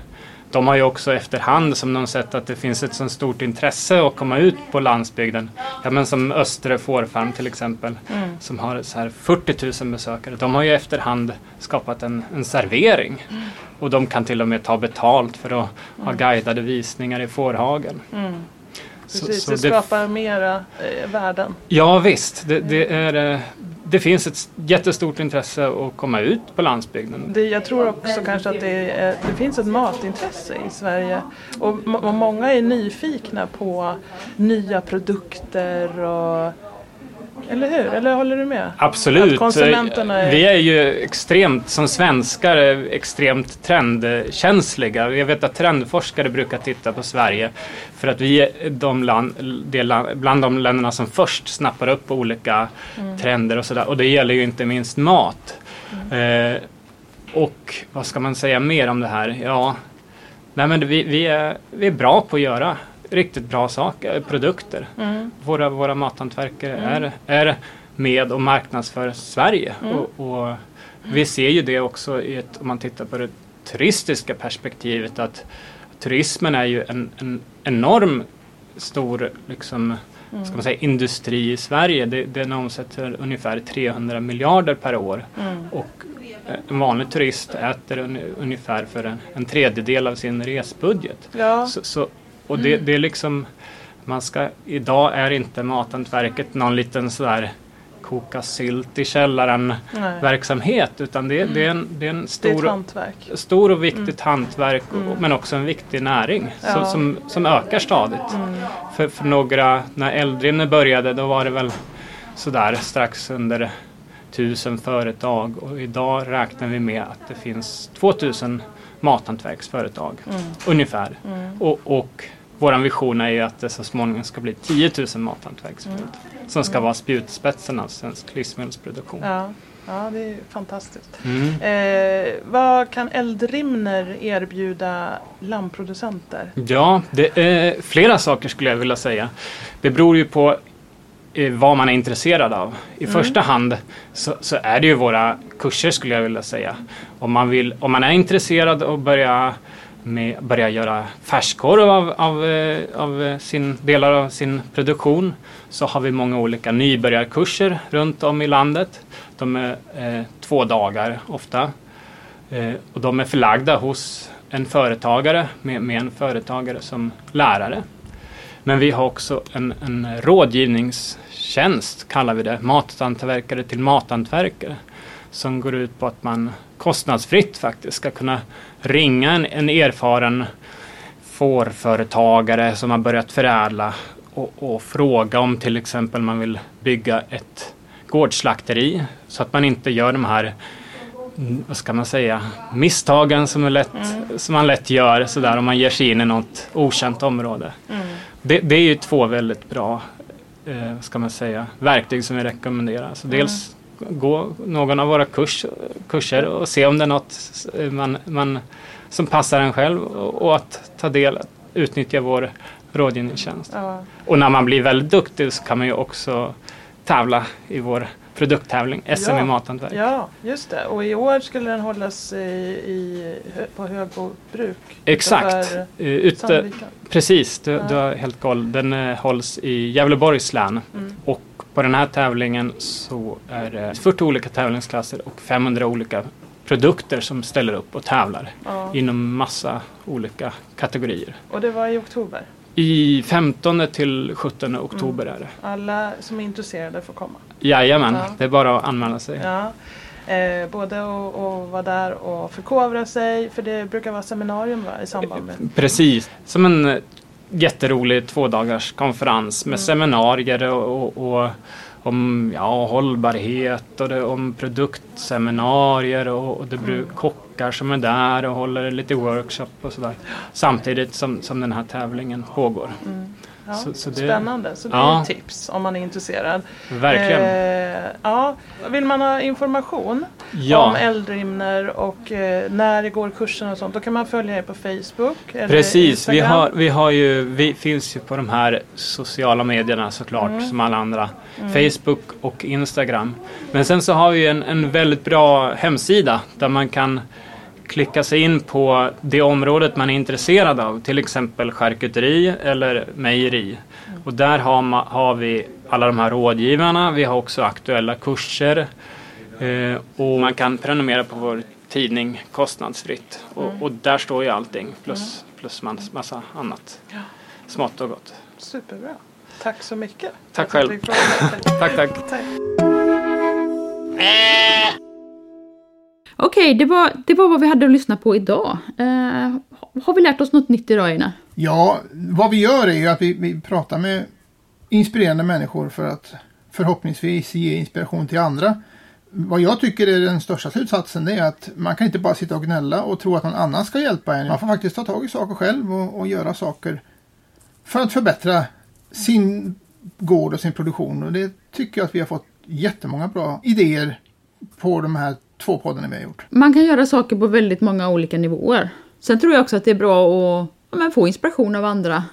de har ju också efterhand som de sett att det finns ett så stort intresse att komma ut på landsbygden. Ja, men som Östre fårfarm till exempel Mm. som har så här 40 000 besökare. De har ju efterhand skapat en, en servering Mm. och de kan till och med ta betalt för att ha guidade visningar i fårhagen. Mm. Precis, så det det- skapar mera eh, värden. Ja visst, det, det, är, eh, det finns ett jättestort intresse att komma ut på landsbygden. Det, jag tror också kanske att det, är, det finns ett matintresse i Sverige och, och många är nyfikna på nya produkter och eller hur? Eller håller du med? Absolut. Att konsumenterna är... Vi är ju extremt, som svenskar, extremt trendkänsliga. Jag vet att trendforskare brukar titta på Sverige för att vi är de land, det land, bland de länderna som först snappar upp olika Mm. trender och sådär. Och det gäller ju inte minst mat. Mm. Eh, och vad ska man säga mer om det här? Ja, nej men vi, vi, är, vi är bra på att göra riktigt bra saker, produkter. Mm. Våra, våra mathantverkare är, är med och marknadsför Sverige. Mm. Och, och vi ser ju det också i ett, om man tittar på det turistiska perspektivet att turismen är ju en, en enorm stor liksom, Mm. ska man säga, industri i Sverige. Det, den omsätter ungefär 300 miljarder per år. Mm. Och eh, en vanlig turist äter un, ungefär för en, en tredjedel av sin resbudget. Ja, Så, så, och det, det är liksom, man ska, idag är inte mathantverket någon liten sådär koka sylt i källaren nej. verksamhet utan det, det, är en, det är en det är stor, stor och viktigt hantverk och, Mm. men också en viktig näring Ja. som, som, som ökar stadigt. Mm. För, för några, när Eldrimner började då var det väl sådär strax under tusen företag och idag räknar vi med att det finns 2000 mathantverksföretag Mm. ungefär. Mm. Och, och vår vision är ju att det så småningom ska bli 10 000 mathantverksföretag som ska vara spjutspetsen av svensk livsmedelsproduktion. Ja. ja, det är fantastiskt. Mm. Eh, vad kan Eldrimner erbjuda lammproducenter? Ja, det är flera saker skulle jag vilja säga. Det beror ju på vad man är intresserad av. I Mm. första hand så, så är det ju våra kurser skulle jag vilja säga. Om man, vill, om man är intresserad att börja, med, börja göra färskkorv av, av, eh, av eh, sin, delar av sin produktion så har vi många olika nybörjarkurser runt om i landet. De är eh, två dagar ofta. Eh, och de är förlagda hos en företagare med, med en företagare som lärare. Men vi har också en, en rådgivningstjänst, kallar vi det, mathantverkare till mathantverkare. Som går ut på att man kostnadsfritt faktiskt ska kunna ringa en, en erfaren fårföretagare som har börjat förädla och, och fråga om till exempel man vill bygga ett gårdsslakteri så att man inte gör de här mm, vad ska man säga, misstagen som, är lätt, som man lätt gör sådär om man ger sig in i något okänt område. Mm. Det, det är ju två väldigt bra eh, ska man säga, verktyg som vi rekommenderar. Så dels gå någon av våra kurs, kurser och se om det är något man, man, som passar en själv och, och att ta del, utnyttja vår rådgivningstjänst. Ja. Och när man blir väldigt duktig så kan man ju också tävla i vår produkttävling SM Ja. i mathantverk. ja, just det. Och i år skulle den hållas i, i, på Högbo bruk. Exakt. Eh, Ute, precis, du, Ja. du har helt koll. Den eh, hålls i Gävleborgs län. Mm. Och på den här tävlingen så är det 40 olika tävlingsklasser och 500 olika produkter som ställer upp och tävlar Ja. inom massa olika kategorier. Och det var i oktober. I 15 till 17 oktober är det. Alla som är intresserade får komma. Jajamän, Ja. det är bara att anmäla sig. Ja. Eh, både att vara där och förkovra sig, för det brukar vara seminarium va, i samband med. Precis, som en eh, jätterolig tvådagars konferens med Mm. seminarier och, och, och om ja, hållbarhet och det, om produktseminarier och, och det blir Mm kockar som är där och håller lite workshop och sådär. Samtidigt som, som den här tävlingen pågår. Mm. Ja, Så- så det- Spännande, så det Ja. är tips om man är intresserad. Verkligen. Eh, ja. Vill man ha information Ja. om Eldrimner och eh, när det går kursen och sånt, då kan man följa er på Facebook eller Precis, vi, har, vi, har ju, vi finns ju på de här sociala medierna såklart Mm. som alla andra. Facebook och Instagram. Men sen så har vi en, en väldigt bra hemsida där man kan klicka sig in på det området man är intresserad av. Till exempel charkuteri eller mejeri. Och där har, ma, har vi alla de här rådgivarna. Vi har också aktuella kurser. Eh, och man kan prenumerera på vår tidning kostnadsfritt. Och, och där står ju allting plus, plus mans, massa annat. Smått och gott. Superbra. Tack så mycket. Tack själv. Tack, tack. Tack. Okej, det, var, det var vad vi hade att lyssna på idag. Eh, har vi lärt oss något nytt idag, Ina? Ja, vad vi gör är ju att vi, vi pratar med inspirerande människor för att förhoppningsvis ge inspiration till andra. Vad jag tycker är den största slutsatsen det är att man kan inte bara sitta och gnälla och tro att någon annan ska hjälpa en. Man får faktiskt ta tag i saker själv och, och göra saker för att förbättra sin gård och sin produktion. Och det tycker jag att vi har fått jättemånga bra idéer på de här två poddarna vi har gjort. Man kan göra saker på väldigt många olika nivåer. Sen tror jag också att det är bra att ja, men få inspiration av andra.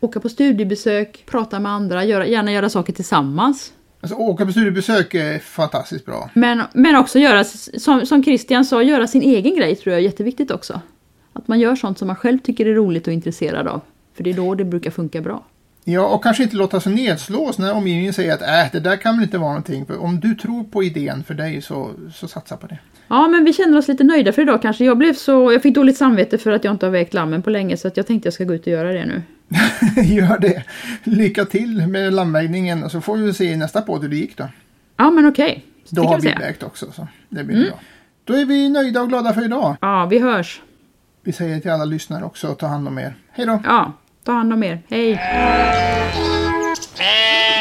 Åka på studiebesök, prata med andra, göra, gärna göra saker tillsammans. Alltså åka på studiebesök är fantastiskt bra. Men, men också göra, som, som Christian sa, göra sin egen grej tror jag är jätteviktigt också. Att man gör sånt som man själv tycker är roligt och intresserad av. För det är då det brukar funka bra. Ja, och kanske inte låta sig nedslås när omgivningen säger att äh, det där kan väl inte vara någonting. För om du tror på idén för dig så, så satsa på det. Ja, men vi känner oss lite nöjda för idag kanske. Jag blev så, jag fick dåligt samvete för att jag inte har vägt lammen på länge så att jag tänkte jag ska gå ut och göra det nu. Gör det. Lycka till med lammvägningen och så får vi se i nästa podd hur det gick då. Ja, men okej. Så Då har vi säga. vägt också. Så det blir bra. Då är vi nöjda och glada för idag. Ja, vi hörs. Vi säger till alla lyssnare också, ta hand om er. Hej då! Ja, ta hand om er. Hej! Eh.